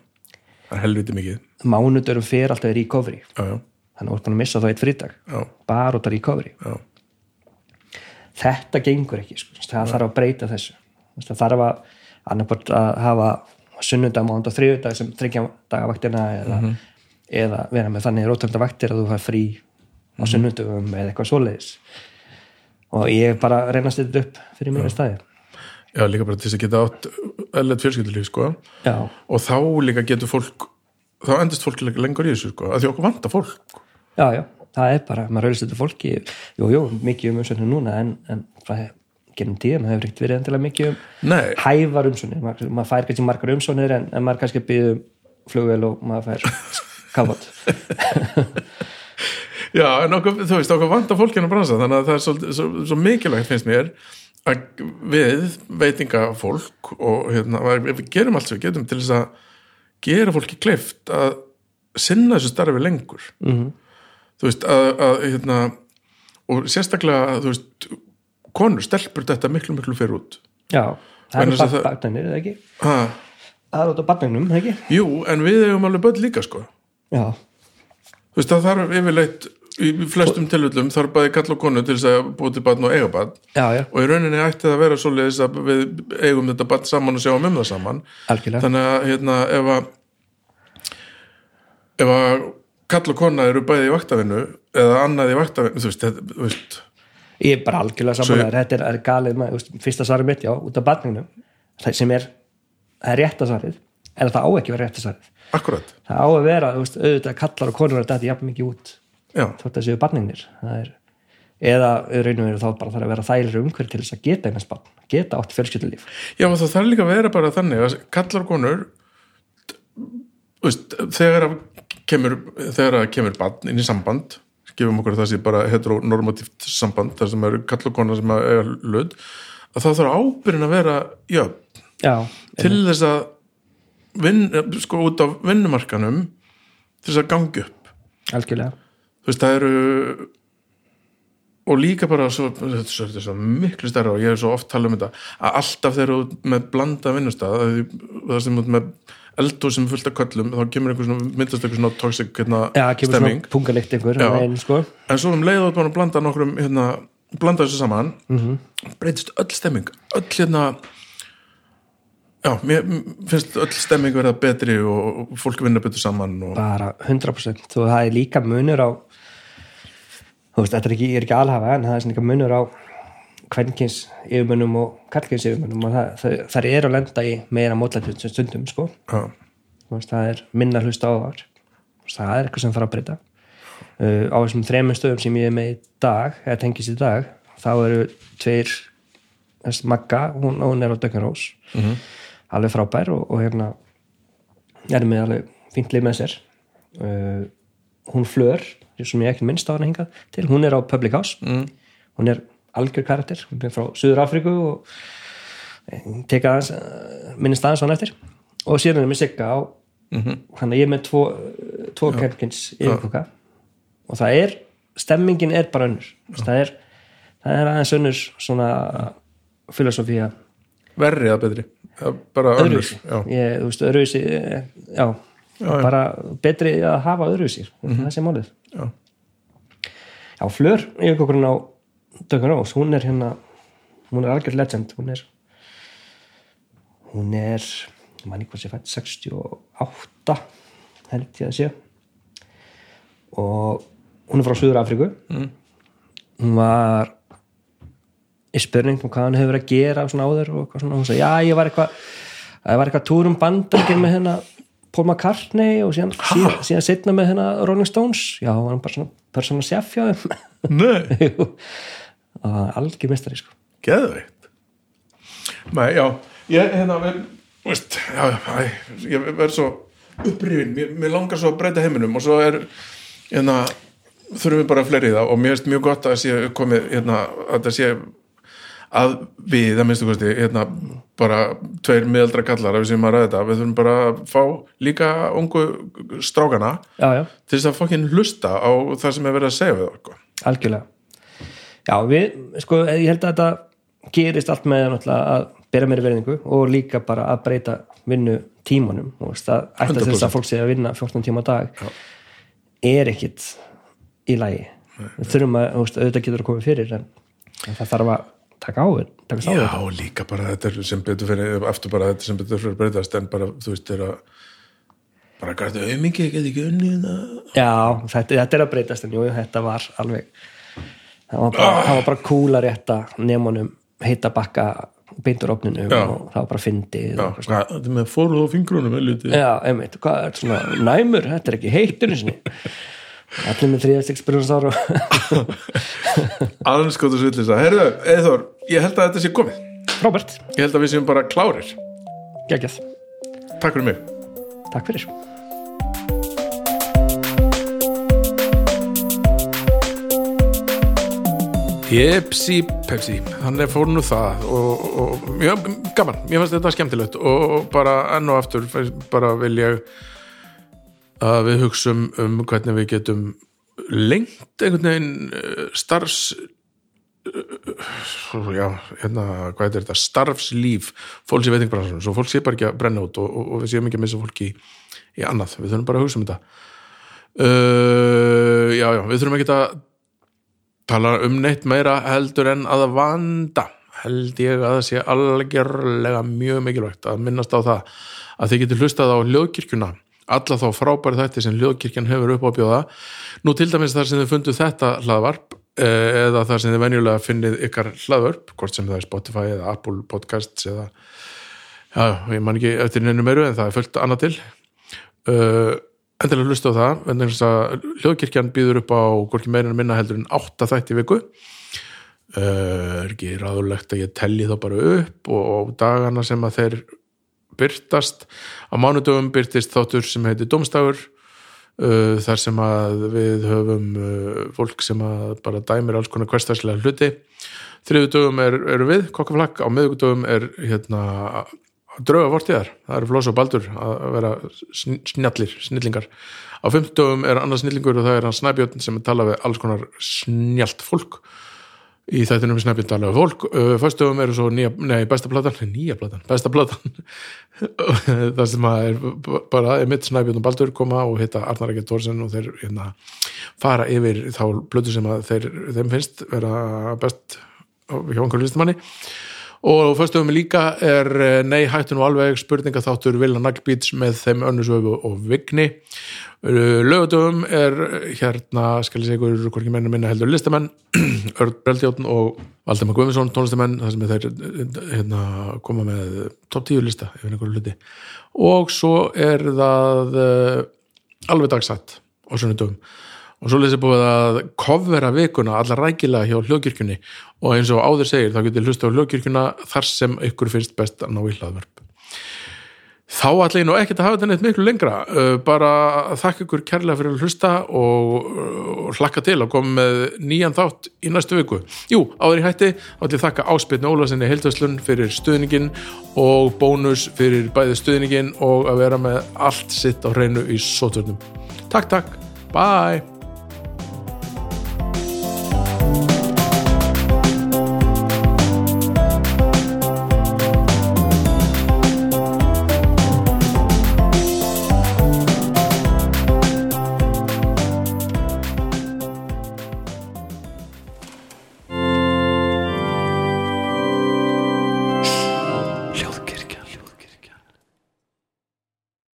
það er helviti mikið. Mánudurum fyrir alltaf recovery. Já, þannig að þú ert búin að missa þá eitt frídag bara út af recovery. Já, þetta gengur ekki, sko. það þarf að breyta þessu. Það þarf að að hafa sunnudag, mánda og þriðudag sem þryggja dagavaktina eða, eða vera með þannig rótölda vaktir að þú fær frí á sunnudagum eða eitthvað svoleiðis. Og ég bara að reyna að stilla upp fyrir mér staði. Já, líka bara til þess að geta átt ellert fjölskyldulíf, sko. Já, og þá líka getur fólk þá endist fólk lengur í þessu, sko að því okkur vantar fólk. Já, já, það er bara maður raulist þetta fólki, jú, jú, mikið um umsögnum núna en, en genum tíðan hefur ekkert verið endilega mikið um Nei, hæfar umsónir, maður, maður fær kannski margar umsónir en, en maður kannski býðum flugvel og maður fær kafot *laughs* Já, en okkur, þú veist, okkur vantar fólk hérna bransa þannig að það er svo, svo, svo mikilvægt finnst mér að við veitingafólk og hérna, við gerum allt sem við getum til þess að gera fólki kleift að sinna þessu starfi lengur. Mhm. Þú veist, að, að hérna, og sérstaklega þú veist, konur stelpur þetta miklu, miklu fyrir út. Já, það eru það- barnanir, eða ekki? ha, það er út af barnanum, eða ekki? Jú, en við eigum alveg börn líka sko. Já, þú veist, það þarf yfirleitt í flestum tilvöldum þarf bæði kall og konu til þess að búið til barn og eiga barn. Já, já, og í rauninni ætti það að vera svoleiðis að við eigum þetta barn saman og sjáum um það saman. Algjörlega. Þannig að hérna ef að ef að kall og kona eru bæði í vaktavinnu eða annað í vaktavinnu þú veist, þetta, þú veist. Ég er bara algjörlega Svo- samanlega, þetta er, er galið veist, fyrsta svarið mitt, já, út af það sem er, það er rétta svarið en það á ekki að vera rétta svarið. Akkurat, það á að vera, veist, auðvitað kallar og konur að þetta jafn mikið út þótt að séu barninir. Það er, eða raun og veru þá bara þarf að vera þægilega umhverf til þess að geta einhvers barn, geta átt fjölskyldulíf. Já það þarf líka að vera bara þannig að kallar og konur veist, þegar að kemur, þegar að kemur barn inn í samband gefum okkur að það sé bara heteronormatíft samband þar sem eru kall og kona sem er hlut að þá þarf ábyrðin að vera jöfn. Já, til þess að vin, sko út á vinnumarkanum til þess að gangi upp. Algjörlega. Þú veist það eru og líka bara svo, þetta er svo, þetta er svo miklu stærra og ég hef svo oft talað um þetta að alltaf þegar þú ert með blanda því- það sem með eldur sem fullt af köllum þá kemur einhver svona, myndast einhver svona toxic hérna, kemur stemming pungalikt einhver sko. en svo um leið og þú ert búin að blanda nokkrum hérna, blanda þessu saman Mhm. -hmm. breytist öll stemming öll hérna já, mér finnst öll stemming verða betri og, fólk vinna betur saman og, bara 100% og það er líka munur á þú veist, þetta er ekki, er ekki alhafa en það er líka munur á kvenkins yfirmunum og kallkins yfirmunum og það, það, er að lenda í meira mótlættum stundum sko. Veist, það er minna hlusta á þar það er eitthvað sem þarf að breyta. Uh, á þessum þremur stöðum sem ég er með í dag eða tengist í dag þá eru tveir þess Magga, hún, hún er á Dökkanrós mm -hmm. alveg frábær og, og hérna er með alveg fínt lið með sér. Uh, hún Flör sem ég ekki minnst á hana hingað til hún er á Public House. Mm. hún er algjör karakter, er frá Suður Afríku og eh, teka uh, minnist aðeins hann eftir. Og síðan er með Sigga á Mhm. hann að ég er með tvo, tvo kemkins yfirkoka og það er stemmingin er bara önnur. Það er, það er aðeins önnur svona filosofía verri eða betri? Já, bara önnur já, ég, veist, öðruvísi eh, já, já. bara betri að hafa öðruvísi. Það sé málið. Já. já, Flör yfirkokurinn á Dökkan Rós, hún er hérna hún er algjör legend hún er hún er manni hvað sé fætt 68 held ég að sé og hún er frá Suður Afríku mm. hún var í spurning um hvað hann hefur verið að gera svona áður og svona, hún sagði, já, ég var eitthvað það var eitthvað túrum bandar með hérna Paul McCartney og síðan, síðan, síðan setna með hérna Rolling Stones. Já, hann var bara svona persóna sjef hjá þeim. Nei, *laughs* algjör mistari sko. Geðveikt. Nei, já, ég, hérna við, veist, já, æ, ég verð svo upprifin, mér, mér langar svo að breyta heiminum og svo er hérna, þurfum við bara fleiri í það. Og mér finnst mjög gott að það sé komið hérna, að það sé að við, það minnstu kosti hérna, bara tveir miðaldra kallar að við séum að ræða þetta, við þurfum bara að fá líka ungu strákana já, já, til þess að fokkin hlusta á það sem er verið að segja við okkur. Algjörlega. Já, við, sko, ég held að þetta gerist allt með að bera meiri verðingu og líka bara að breyta vinnu tímanum og það ætti að þess 100%. að fólk sé að vinna 14 tíma á dag er ekkit í lagi. Við þurfum að, auðvitað getur að koma fyrir en, en það þarf að taka á þér takast á Já, þér líka bara þetta sem betur fyrir aftur bara þetta sem betur fyrir að breytast en bara, þú veist, er að bara gæti auðmingi, ég get ekki unni það já, þetta, þetta er að breytast en jú, þetta var alveg það var bara, var bara cool að rétta nemunum heita bakka beintur opninu Já. og það var bara fyndið Já, þetta með fóruð og fingrunum. Já, einmitt, hvað er svona næmur, þetta er ekki heitur sinni. Allir með Aðeins skoðu svillisa. Herðu, Eithor, ég held að þetta sé komið. Robert, Ég held að við séum bara klárir. geggjað Takk fyrir mig. Takk fyrir Jepsi Pepsi, hann er fór nú það og, og já, gaman, mér fannst þetta skemmtilegt og bara enn og aftur bara vil ég að við hugsum um hvernig við getum lengt einhvern veginn eh, starfs eh, já, hérna hvað er þetta, starfslíf fólks í veitingbransunum, svo fólk sé bara ekki að brenna út og, og, og við séum ekki að missa fólki í, í annað, við þurfum bara að hugsa um þetta. Uh, já, já, við þurfum ekki að tala um neitt meira heldur en að vanda held ég að það sé algjörlega mjög mikilvægt að minnast á það að þið getur hlustað á hljóðkirkjuna alla þá frábæri þætti sem hljóðkirkjan hefur upp á bjóða. Nú til dæmis þar sem þið fundu þetta hlaðvarp eh, eða þar sem þið venjulega finnið ykkar hlaðvarp, hvort sem það er Spotify eða Apple Podcasts eða já, ég man ekki eftir neinu meiru en það er fullt annað til. Uh, endilega hlusta á það vegna þess að hljóðkirkjan býður upp á hvorki meira en minna heldur en átta þætti í viku. Uh, er ekki ráðulegt að ég telli þá bara upp og, og dagana sem að þeir byrtast á mánudöfum byrtist þáttur sem heitir Dómstafur uh, þar sem að við höfum uh, fólk sem að bara dæmir alls konar hverstagslega hluti. Þriðudöfum er, eru við, kokkaflakk á miðugdöfum er hérna drauga vortiðar, það eru Floss og Baldur að vera sn- snjallir, snillingar. Á fimmtugum er annar snillingur og það er hann Snæbjörn sem tala við alls konar snjalt fólk í þættinum Snæbjörn tala við fólk föstugum eru svo nýja, nei, besta platan *laughs* nýja platan, besta platan. *laughs* Það sem að er bara er mitt Snæbjörn og Baldur koma og hitta Arnar Ekkert Þórsen og þeir hérna, fara yfir þá blötu sem að þeir, þeim finnst vera best hjá einhverju listamanni og fyrstum líka er eh, nei hættu nú alveg spurningaþáttur Vilna Naglbíts með þeim önnusöfu og Vigni. Lögutöfum er eh, hérna skal ég segja ykkur hvorki menn minna heldur listamenn *clears throat* Örn Breldjótt og Valdemar Guðmundsson tónlistamenn þar sem þeir eh, hérna, koma með top 10 lista yfir einhverju hluti. Og svo er það uh, alveg dagsætt á sunnudöfum og svo lýsir búið að kofvera vikuna allar rækilega hjá hljóðkirkjunni. Og eins og áður segir þá getur hlusta á hljóðkirkjuna þar sem ykkur finnst best að ná í hlaðvörp. Þá ætla ég nú ekkert að hafa þetta neitt miklu lengra. Uh, bara þakka ykkur kærlega fyrir að hlusta og, og hlakka til að koma með nýjan þátt í næstu viku. Jú, áður í hætti að þakka áspilni Ólasinni Heildvæslun fyrir stuðningin og bónus fyrir bæði stuðningin og að vera með allt sitt á hreinu í sóturnum takk takk, bye